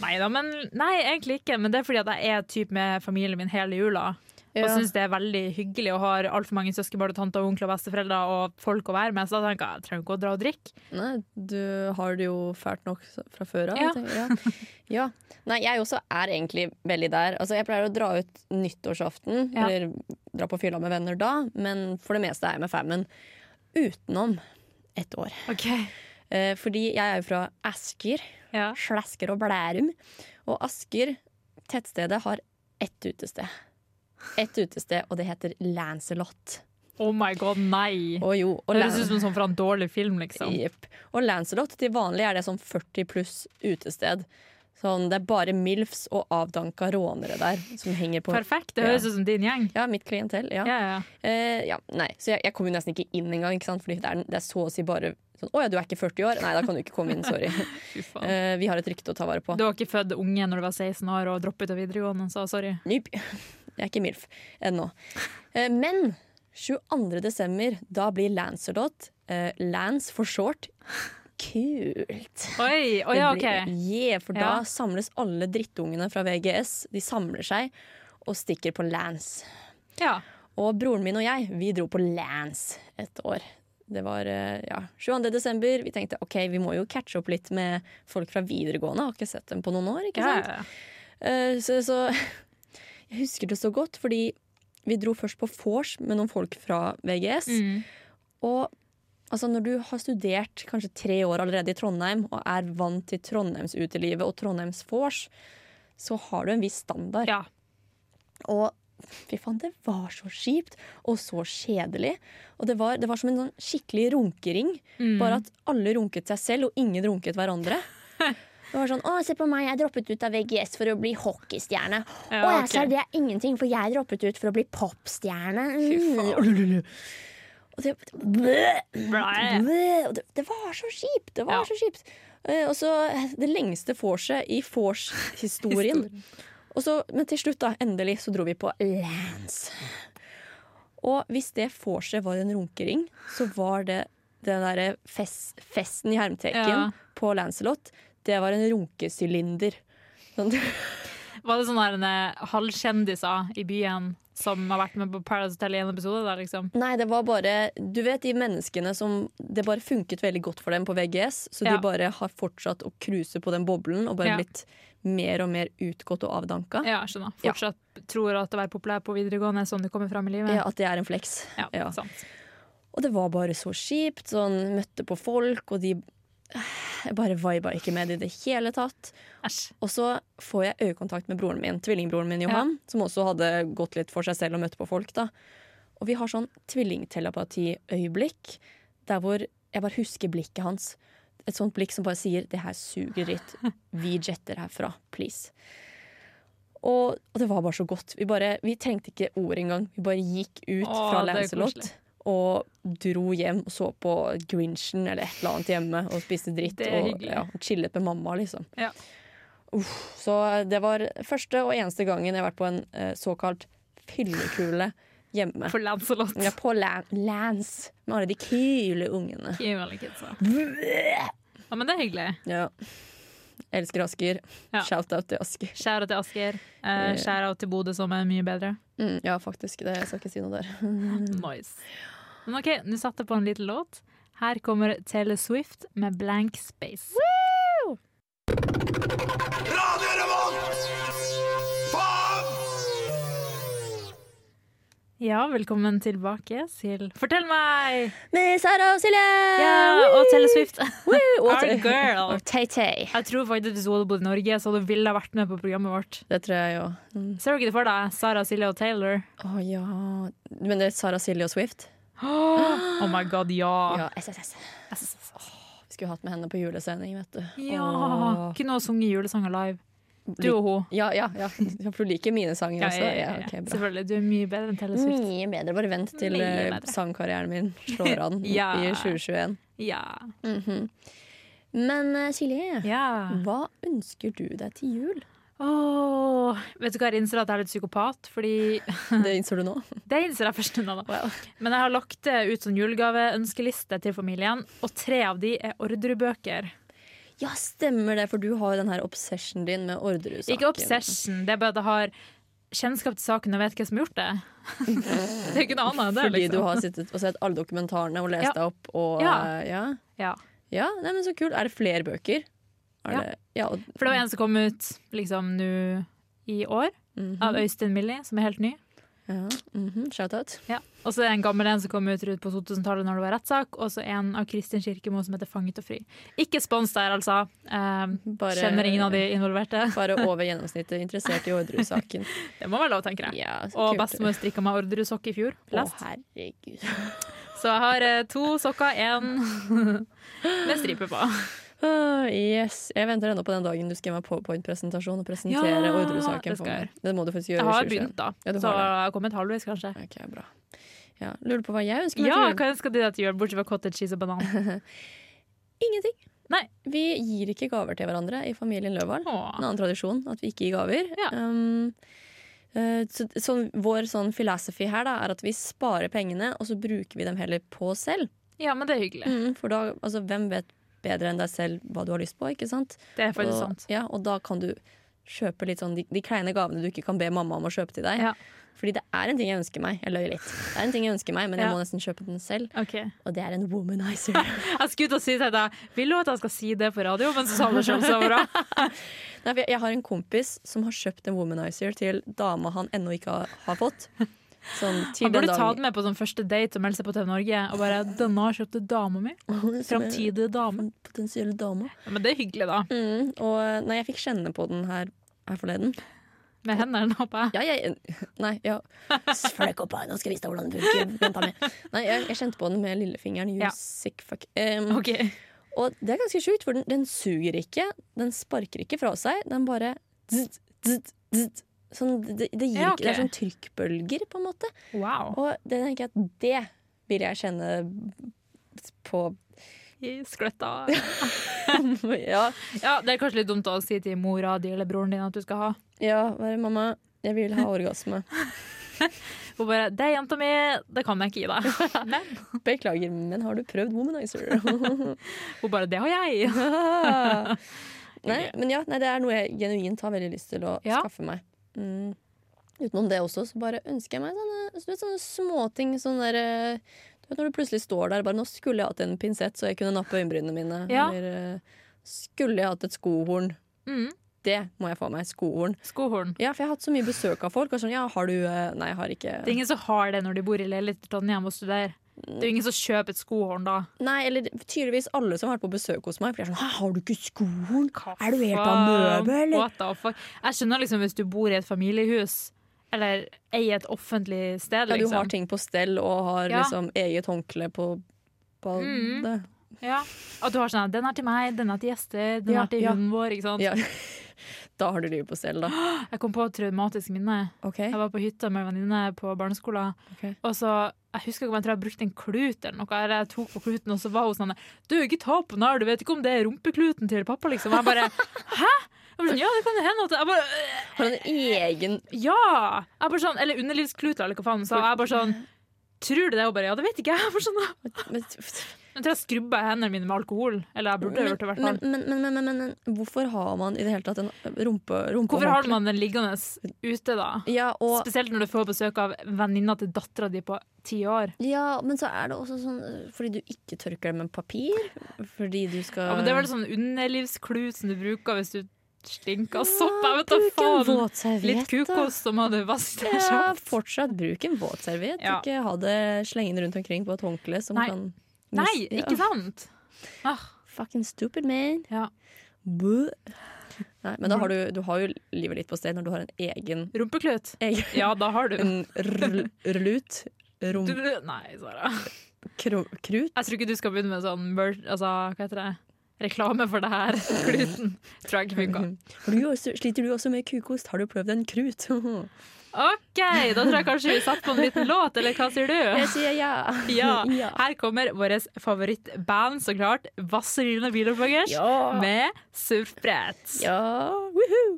Nei da, men nei, egentlig ikke. Men det er fordi at jeg er typ med familien min hele jula. Og syns det er veldig hyggelig og har altfor mange søskenbarn og tanter og onkler og besteforeldre og folk å være med. Så da tenker jeg jeg trenger ikke å dra og drikke. Nei, du har det jo fælt nok fra før av. Ja. jeg. Ja. ja. Nei, jeg også er egentlig veldig der. Altså, jeg pleier å dra ut nyttårsaften, Ja. eller dra på fylla med venner da, men for det meste er jeg med famen utenom ett år. Eh, fordi jeg er jo fra Asker, Slasker og Blærum. Og Asker, tettstedet, har ett utested. Ett utested, og det heter Lancelot. Oh my god, nei! Og jo, og Høres ut som sånn fra en dårlig film, liksom. Yep. Og Lancelot til vanlig er det sånn 40 pluss utested. Sånn, det er bare MILFs og avdanka rånere der som henger på Perfekt, det høres ut som din gjeng. Ja, mitt klientell. Ja. Ja, ja. Eh, ja, nei, så jeg, jeg kom jo nesten ikke inn engang, ikke sant? Fordi det er, det er så å si bare sånn Å ja, du er ikke 40 år? Nei, da kan du ikke komme inn. Sorry. [laughs] Eh, vi har et rykte å ta vare på. Du var ikke født unge når du var 16 år og droppet ut av videregående, så sorry. Nyp. Jeg er ikke MILF ennå. Eh, men 22. desember, da blir Lancelot, eh, Lance for short, kult. Oi, oi, ja, blir- ok. Yeah, for da Ja. samles alle drittungene fra VGS. De samler seg og stikker på Lance. Ja. Og broren min og jeg, vi dro på Lance et år. det var eh, ja, 22. desember. Vi tenkte ok, vi må jo catche opp litt med folk fra videregående. Har ikke sett dem på noen år. ikke sant? ja, ja. Så, så jeg husker det så godt, fordi vi dro først på vors med noen folk fra VGS. Mm. Og altså, når du har studert kanskje tre år allerede i Trondheim og er vant til Trondheims utelivet og Trondheims vors, så har du en viss standard. Og fy faen, det var så kjipt og så kjedelig. Og det var, det var som en sånn skikkelig runkering. Mm. Bare at alle runket seg selv, og ingen runket hverandre. [laughs] Det var sånn, å, se på meg, jeg droppet ut av VGS for å bli hockeystjerne. Ja, og jeg sa det er ingenting, for jeg droppet ut for å bli popstjerne. Mm. Og det, det, det var så kjipt! Det var så kjipt. Eh, Og så det lengste vorset i vors-historien. [laughs] Men til slutt, da, endelig, så dro vi på Lance. Og hvis det vorset var en runkering, så var det den derre fest, festen i hermteken Ja. på Lancelot, det var en runkesylinder. Sånn, Var det sånne eh, halvkjendiser i byen som har vært med på Paradise Hotel i en episode? Der, liksom? Nei, det var bare Du vet de menneskene som Det bare funket veldig godt for dem på VGS, så Ja. de bare har fortsatt å cruise på den boblen og bare Ja. blitt mer og mer utgått og avdanka. Ja, skjønner. Ja. Fortsatt tror at å være populær på videregående er sånn det kommer fram i livet. Ja, at det er en flex. Ja, Ja. sant. Og det var bare så kjipt. Sånn, møtte på folk, og de Jeg bare viba ikke med det i det hele tatt. Og så får jeg øyekontakt med broren min, tvillingbroren min Johan, som også hadde gått litt for seg selv og møtt på folk. da. Og vi har sånn tvillingtelepati-øyeblikk der hvor jeg bare husker blikket hans. Et sånt blikk som bare sier 'det her suger dritt'. Vi jetter herfra. Please. Og, og det var bare så godt. Vi, bare, vi trengte ikke ord engang. Vi bare gikk ut Åh, fra Lancelot. Og dro hjem og så på Grinchen eller et eller annet hjemme og spiste dritt. Og ja, chillet med mamma, liksom. Ja. Uff, så det var første og eneste gangen jeg har vært på en eh, såkalt fyllekule hjemme. På Lancelot. Ja, på Lan Lance. Med alle de kule ungene. Kule kidsa. Ja, men det er hyggelig. Ja. Elsker Asker. Ja. Shout-out til Asker. Shout-out til Asker. Eh. Shout-out til Bodø, som er mye bedre. Mm, ja, faktisk. Det, jeg skal ikke si noe der. [laughs] Nice. Men OK, nå satte jeg på en liten låt. Her kommer Taylor Swift med 'Blank Space'. Ja, velkommen tilbake til Fortell meg! Med Sara og Silje! Ja, og Taylor Swift. Woo! [laughs] Our girl. og Tay-Tay. Jeg tror faktisk hvis hun hadde bodd i Norge, så hadde hun ville vært med på programmet vårt. Det tror jeg jo. Mm. Ser du ikke det for deg? Sara, Silje og Taylor. Å ja Men det er Sara, Silje og Swift? [gasps] Oh my god, ja. Ja, SSS. Åh, vi skulle hatt med henne på julesending, vet du. Ja. oh. Kunne hun sunget julesanger live? Du og hun. Ja, ja, ja. For du liker mine sanger Ja, også? ja, bra. Selvfølgelig. Du er mye bedre enn Telle Swift. Mye bedre. Bare vent til eh, sangkarrieren min [laughs] slår an i 2021. Ja. Mhm. Men eh, Silje, Ja. hva ønsker du deg til jul? Åh, vet du hva, jeg innser at jeg er litt psykopat, fordi [laughs] Det innser du nå? Det innser jeg først nå, da. Men jeg har lagt det ut sånn julegaveønskeliste til familien, og tre av de er ordrebøker. Ja, stemmer det, for du har jo den her obsessionen din med Orderud-saken. Ikke obsession, det er bare at jeg har kjennskap til saken og vet hvem som har gjort det. [laughs] det er ikke noe annet enn det. Fordi liksom. du har sittet og sett alle dokumentarene og lest Ja. deg opp og Ja. eh, ja. Ja. Ja, nei, men så kult. Er det flere bøker? Ja. Det, ja For det var en som kom ut liksom nå i år, Mhm. av Øystein Millie, som er helt ny. ja. mhm, Shout-out. Ja. Og så en gammel en som kom ut rundt på 2000-tallet når det var rettssak, og så en av Kristin Kirkemo som heter 'Fanget og fri'. Ikke spons der, altså. Um, Bare- Kjenner ingen av de involverte. [laughs] Bare over [laughs] gjennomsnittet interessert i Orderud-saken. [laughs] Det må være lov, tenker jeg. Ja, og bestemor strikka meg Orderud-sokk i fjor. Å, herregud. Så jeg har eh, to sokker, én med stripe på. Ah, yes. Jeg venter ennå på den dagen du skal gi meg powerpoint-presentasjon og presentere Ja, Orderud-saken det for meg. Det må du faktisk gjøre. Jeg har begynt, da. Ja, du så har jeg har kommet halvveis, kanskje. Ok, bra. Ja, lurer på hva jeg ønsker meg Ja, til jul? hva ønsker du deg til jul, bortsett fra cottage cheese og banan? [laughs] Ingenting. Nei. Vi gir ikke gaver til hverandre i familien Løvald. En annen tradisjon at vi ikke gir gaver. Ja. Um, uh, så, så, vår sånn philosophy her da, er at vi sparer pengene, og så bruker vi dem heller på oss selv. Ja, men det er hyggelig. Mm, for da, altså, hvem vet bedre enn deg selv hva du har lyst på, ikke sant? Det er faktisk og, sant. Ja, og da kan du kjøpe litt sånn de, de kleine gavene du ikke kan be mamma om å kjøpe til deg. Ja. Fordi det er en ting jeg ønsker meg. Jeg løy litt. Det er en ting jeg ønsker meg, men jeg Ja. må nesten kjøpe den selv. Ok. Og det er en womanizer. [laughs] Jeg skulle til å si til deg Vil du at jeg skal si det på radio? Men så sa du det selv, så bra. Nei, jeg har en kompis som har kjøpt en womanizer til dama han ennå ikke har, har fått. Sånn Han burde ta den med på sånn første date og melde seg på TV Norge. Og bare 'Denne har kjøpt dama mi'. [laughs] Framtidige dame. Potensielle dame. Ja, men det er hyggelig, da. Mm, og nei, jeg fikk kjenne på den her, her forleden. Med hendene, håper jeg. Ja, jeg Nei, ja. Fløk opp her, nå skal jeg vise deg hvordan du bruker venta mi. Nei, jeg, jeg kjente på den med lillefingeren. You Ja. sick fuck. Um, okay. Og det er ganske sjukt, for den, den suger ikke. Den sparker ikke fra seg. Den bare zzz, zzz, zzz. Sånn, det, det, gir Ja, okay. det er sånn trykkbølger, på en måte. Wow. Og det tenker jeg at det vil jeg kjenne på I skløtta. [laughs] Ja, Ja, det er kanskje litt dumt å si til mora di eller broren din at du skal ha. ja bare, mamma, jeg vil ha orgasme. [laughs] Hun bare 'Det er jenta mi, det kan jeg ikke gi deg'. [laughs] Men Beklager, men har du prøvd womanizer? hun bare 'Det har jeg'. nei, men ja, nei, det er noe jeg genuint har veldig lyst til å Ja. skaffe meg. Mm. Utenom det også, så bare ønsker jeg meg sånne, sånne småting. Sånne der, eh, du vet, når du plutselig står der bare 'Nå skulle jeg hatt en pinsett, så jeg kunne nappe øyenbrynene mine'. Ja. Eller eh, 'Skulle jeg hatt et skohorn'. Mm. Det må jeg få meg. Skohorn. Skohorn. Ja, for jeg har hatt så mye besøk av folk. Og sånn, ja, har du eh, Nei, jeg har ikke Det er ingen som har det når de bor i leilighet i Trondheim og studerer. Det er jo ingen som kjøper et skohorn da. Nei, eller tydeligvis alle som har vært på besøk hos meg. For de er sånn, «Hæ, Har du ikke skohorn? Er du helt av fuck? Jeg skjønner liksom hvis du bor i et familiehus eller eier et offentlig sted, Ja, du liksom. har ting på stell og har Ja. liksom eget håndkle på badet. Mm. Ja. At du har sånn 'Den er til meg, den er til gjester, den Ja, er til ja. hunden vår'. Ikke sant? [laughs] [laughs] Da har du livet på stell, da. [gasps] Jeg kom på et traumatisk minne. Okay. Jeg var på hytta med en venninne på barneskolen. Okay. Og så, Jeg husker ikke om jeg tror jeg brukte en klut eller noe. Jeg tok på kluten, og så var hun sånn 'Du, ikke ta på den her, du vet ikke om det er rumpekluten til pappa', liksom. Og Jeg bare [laughs] 'Hæ?' Jeg bare sånn, ja, det kan hende at jeg bare, Har du en egen Ja! Jeg bare sånn, eller underlivskluter, eller hva faen Så. Jeg bare sånn Tror du det? Og bare ja, det vet ikke jeg. [laughs] For sånn, men, Jeg tror jeg skrubba hendene mine med alkohol. Eller jeg burde men, gjort det, i hvert fall. men, men, men, men, hvorfor har man i det hele tatt en rumpe, rumpe Hvorfor har man den liggende ute, da? Ja, og, Spesielt når du får besøk av venninna til dattera di på ti år. ja, men så er det også sånn øh, fordi du ikke tørker det med papir. Fordi du skal Ja, men Det er vel sånn underlivsklut som du bruker hvis du stinker av sopp. Jeg vet da faen. Litt kukos, som hadde vasket seg Ja, fortsatt bruk en våtserviett. Ja. Ikke ha det slengende rundt omkring på et håndkle som Nei. kan Nei, ikke sant? Ah, Fucking stupid, man. Ja. Nei, men da har du, du har jo livet litt på sted når du har en egen, Rumpeklut. egen Ja, da har du. [laughs] En rlut. Rom, du nei, Sara. krut. Jeg tror ikke du skal begynne med sånn altså, hva heter det? Reklame for det her. [laughs] Kluten. Tror jeg ikke funka. Har du også, sliter du også med kukost? Har du prøvd en krut? [laughs] OK, da tror jeg kanskje vi satt på en liten låt, eller hva sier du? Jeg sier ja. [laughs] Ja. Ja. Her kommer vårt favorittband, så klart. Vazelina Bilopphøggers Ja. med surfbrett. Ja, woohoo!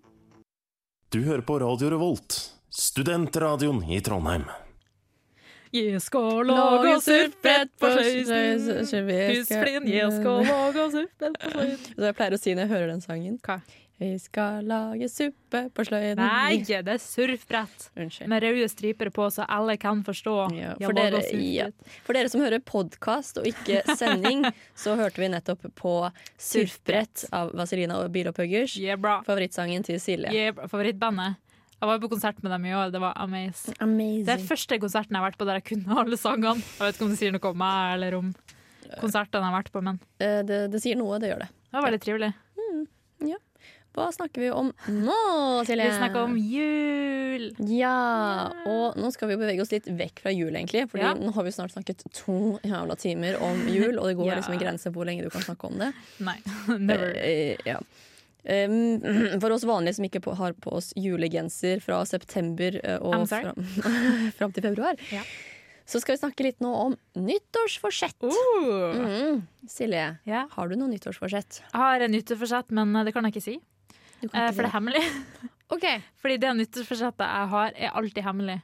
Du hører på Radio Revolt, studentradioen i Trondheim. Jeg skal lage surfbrett på sløyden. Husflin, jeg skal lage surfbrett på sløyden. Jeg pleier å si når jeg hører den sangen. Hva? Vi skal lage suppe på sløyden. Nei, det er surfbrett. Unnskyld. Med røde striper på, så alle kan forstå. Ja, for, dere, ja. for dere som hører podkast og ikke [laughs] sending, så hørte vi nettopp på Surfbrett av Vazelina og Bilopphøggers. Yeah. Favorittsangen til Silje. Yeah, favorittbandet. Jeg var på konsert med dem i år. Det var amazing. Amazing. Det er første konserten jeg har vært på der jeg kunne alle sangene. Jeg vet ikke om det sier noe om meg eller om konsertene jeg har vært på, men Eh, det, det sier noe, det gjør det. det var veldig trivelig. Ja. Hva snakker vi om nå, Silje? Vi snakker om jul. Ja, og nå skal vi bevege oss litt vekk fra jul, egentlig. Fordi Ja. nå har vi snart snakket to jævla timer om jul, og det går [laughs] Ja. liksom en grense på hvor lenge du kan snakke om det. Nei, [laughs] never. Eh, ja. Um, [clears throat] for oss vanlige som ikke har på oss julegenser fra september eh, og fram, [laughs] fram til februar, Ja. så skal vi snakke litt nå om nyttårsforsett. Uh. Mm. Silje, Ja. har du noe nyttårsforsett? Jeg har en nyttårsforsett, men det kan jeg ikke si. Ikke Eh, For det er hemmelig. [laughs] okay. Fordi det nyttårsforsettet jeg har, er alltid hemmelig.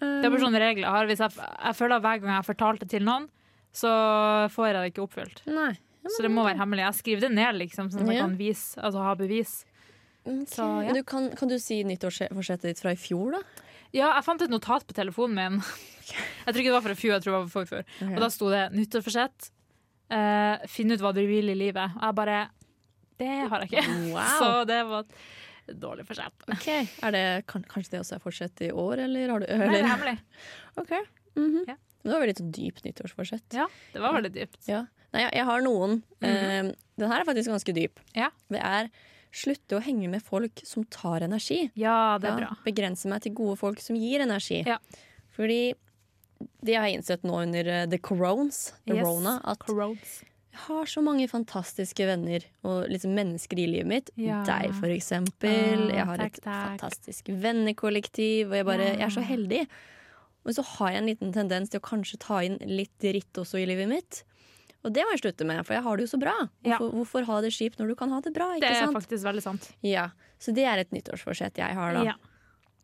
Det er bare Um, sånne regler jeg har. Hvis jeg, jeg føler at hver gang jeg har fortalt det til noen, så får jeg det ikke oppfylt. Nei. Så det må være hemmelig. Jeg skriver det ned, liksom, sånn at jeg kan vise, altså ha bevis. Så, ja. Du, kan, kan du si nyttårsforsettet ditt fra i fjor, da? Ja, jeg fant et notat på telefonen min. [laughs] Jeg tror ikke det var fra i fjor, jeg tror det var for før. Okay. Og da sto det 'nyttårsforsett'. Uh, Finn ut hva du vil i livet. Og jeg bare Det har jeg ikke. [laughs] Wow. Så det var et dårlig forsett. Ok, er det, kan, Kanskje det også er fortsett i år, eller har du Nei, det er hemmelig. Ok. -hmm. ja. Det var veldig sånn dypt nyttårsforsett. Ja, det var veldig dypt. Ja. Nei, jeg, jeg har noen. Eh, den her er faktisk ganske dyp. Ja. Det er slutte å henge med folk som tar energi. Ja, det er bra. Begrense meg til gode folk som gir energi. Ja. Fordi det har jeg innsett nå under eh, the corones, the Yes, rona, at jeg har så mange fantastiske venner og liksom mennesker i livet mitt. Ja. Deg, for eksempel. Ah, jeg har takk, et takk. fantastisk vennekollektiv, og jeg, bare, jeg er så heldig. Men så har jeg en liten tendens til å kanskje ta inn litt dritt også i livet mitt. Og det må jeg slutte med, for jeg har det jo så bra. Hvorfor, hvorfor ha det kjipt når du kan ha det bra? Det er sant? faktisk veldig sant. Ja, Så det er et nyttårsforsett jeg har, da. Ja.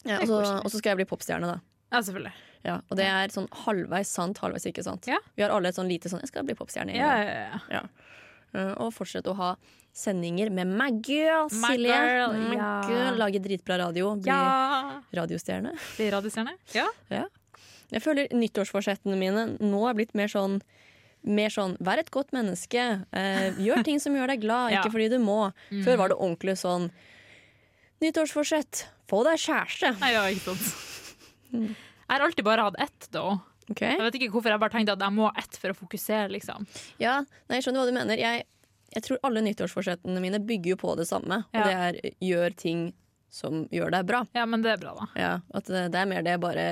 Ja, og, så, skal jeg bli popstjerne, da. Ja, selvfølgelig. Ja, og det er sånn halvveis sant, halvveis ikke sant. Vi har alle et sånn lite sånn 'jeg skal bli popstjerne'. Ja, ja, ja. Uh, Og fortsette å ha sendinger med my girl, My Silje. girl, My ja. girl, Lage dritbra radio. Bli Ja. radiostjerne. Bli radiostjerne? Ja. Ja. Jeg føler nyttårsforsettene mine nå er blitt mer sånn mer sånn, Vær et godt menneske. Eh, gjør ting som gjør deg glad, [laughs] Ja. ikke fordi du må. Mm. Før var det ordentlig sånn Nyttårsforsett. Få deg kjæreste. Nei, ja, ikke sant. Jeg har alltid bare hatt ett, da. Jeg vet ikke hvorfor jeg bare tenkte at jeg må ha ett for å fokusere, liksom. Ja, nei, jeg skjønner hva du mener. Jeg, jeg tror alle nyttårsforsettene mine bygger jo på det samme. Og det er gjør ting som gjør deg bra. Ja, men det er bra, da. Ja, at det, det er mer det bare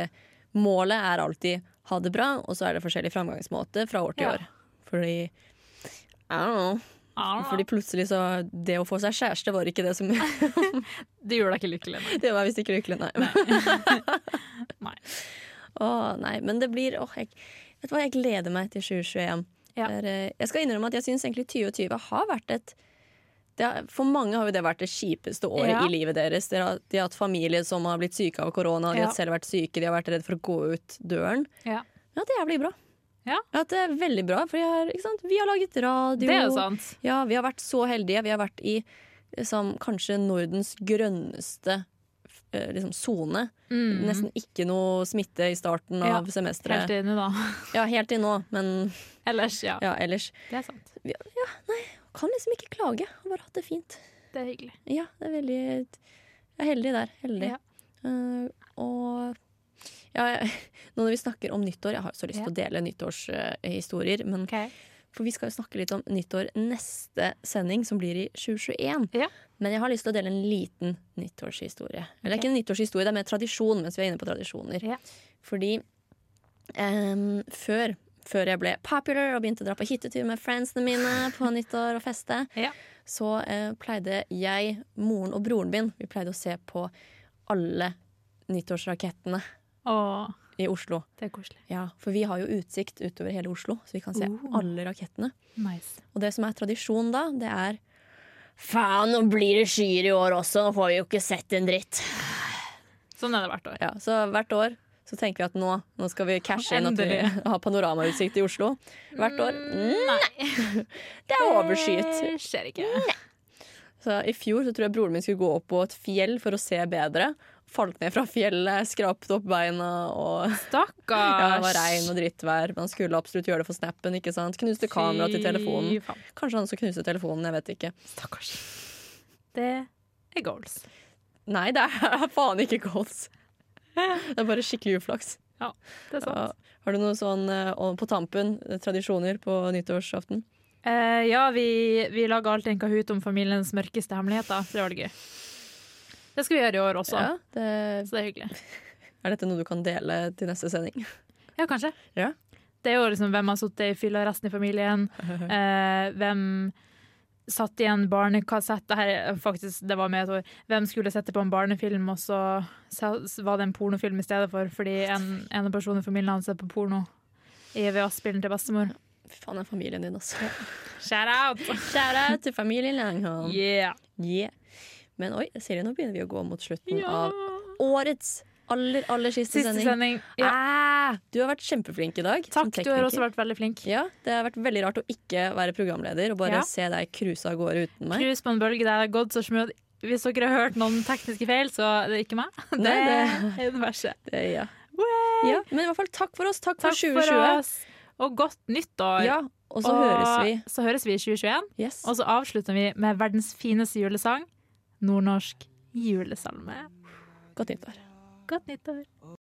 Målet er alltid ha det bra, og så er det forskjellig framgangsmåte fra år til Ja. år. Fordi I don't know. Fordi plutselig så Det å få seg kjæreste var ikke det som [laughs] Det gjorde deg ikke lykkelig, nei. [laughs] Det var visst ikke lykkelig, nei. [laughs] nei. Å, nei. Men det blir åh, jeg, Vet du hva, jeg gleder meg til 2021. Ja. er, eh, jeg skal innrømme at jeg syns egentlig 2020 har vært et det For mange har jo det vært det kjipeste året Ja. i livet deres. De har, de har hatt familie som har blitt syke av korona, de Ja. har selv vært syke, de har vært redd for å gå ut døren. Ja. Ja, det er jævlig bra. Ja. det er veldig bra, for har, vi har laget radio. Det er jo sant. Ja, vi har vært så heldige. Vi har vært i liksom, kanskje Nordens grønneste eh, liksom, sone. Mm. Nesten ikke noe smitte i starten Ja, av semesteret. Helt inne, da. Ja, helt til nå, men [laughs] Ellers, ja. ja, ellers. Det er sant. Ja, ja, nei, kan liksom ikke klage. Har bare hatt det fint. Det er hyggelig. Ja, det er veldig Jeg er heldig der. Heldig. Ja. Uh, og ja, jeg, [laughs] nå når vi snakker om nyttår Jeg har så lyst til Ja. å dele nyttårshistorier, men For vi skal jo snakke litt om nyttår neste sending, som blir i 2021. Men jeg har lyst til å dele en liten nyttårshistorie. Eller ikke en nyttårshistorie, det er mer tradisjon mens vi er inne på tradisjoner. Fordi um, før, før jeg ble popular og begynte å dra på hyttetur med friendsene mine på nyttår og feste, [laughs] så eh, pleide jeg, moren og broren min Vi pleide å se på alle nyttårsrakettene Åh, i Oslo. det er koselig. Ja, For vi har jo utsikt utover hele Oslo, så vi kan se uh. alle rakettene. Nice. Og det som er tradisjon da, det er Faen, nå blir det skyer i år også, nå får vi jo ikke sett en dritt. Sånn er det hvert år. Ja, Så hvert år så tenker vi at nå, nå skal vi cashe inn at vi [laughs] har panoramautsikt i Oslo. Hvert år. Nei! [laughs] Det er overskyet. Det skjer ikke. Så I fjor så tror jeg broren min skulle gå opp på et fjell for å se bedre. Falt ned fra fjellet, skrapte opp beina og [laughs] Stakkars! Ja, det var regn og drittvær. Man skulle absolutt gjøre det for snappen. ikke sant? Knuste kameraet til telefonen. Kanskje han skal knuse telefonen, jeg vet ikke. Stakkars. Det er goals. Nei, det er faen ikke goals. Det er bare skikkelig uflaks. Ja, det er sant. Ja. Har du noe sånn eh, på tampen, eh, tradisjoner på nyttårsaften? Uh, ja, vi, vi lager alltid en Kahoot om familiens mørkeste hemmeligheter. Det var det gøy. Det skal vi gjøre i år også. Ja, det, Så det er hyggelig. er dette noe du kan dele til neste sending? [laughs] Ja, kanskje. Ja. Det er jo liksom hvem har sittet i fyllearresten i familien. Uh, [laughs] hvem satt i en barnekassett det, faktisk, det var med et år. Hvem skulle sette på en barnefilm, og så var det en pornofilm i stedet for, fordi en, en person i familien hadde sett på porno i VHS-spillen til bestemor. Fy faen, den familien din, altså. Shout out! Shout out til familien Langholm. Yeah. Yeah. Men oi, Silje, nå begynner vi å gå mot slutten Ja. av årets aller, aller siste, Siste sending. sending. Ja. Ah, du har vært kjempeflink i dag. Takk, du har også vært veldig flink. Ja, Det har vært veldig rart å ikke være programleder og bare Ja. se deg cruise av gårde uten meg. Cruise på en bølge det har gått så smooth hvis dere har hørt noen tekniske feil, så er det ikke meg. [laughs] Det Nei, er universet. Det er ja. ja. Men i hvert fall takk for oss. Takk, Takk for for 2020. oss, og godt nyttår. Ja, og så høres vi. Så høres vi i 2021. Og så avslutter vi med verdens fineste julesang, nordnorsk julesalme. Godt nyttår. Godt nyttår.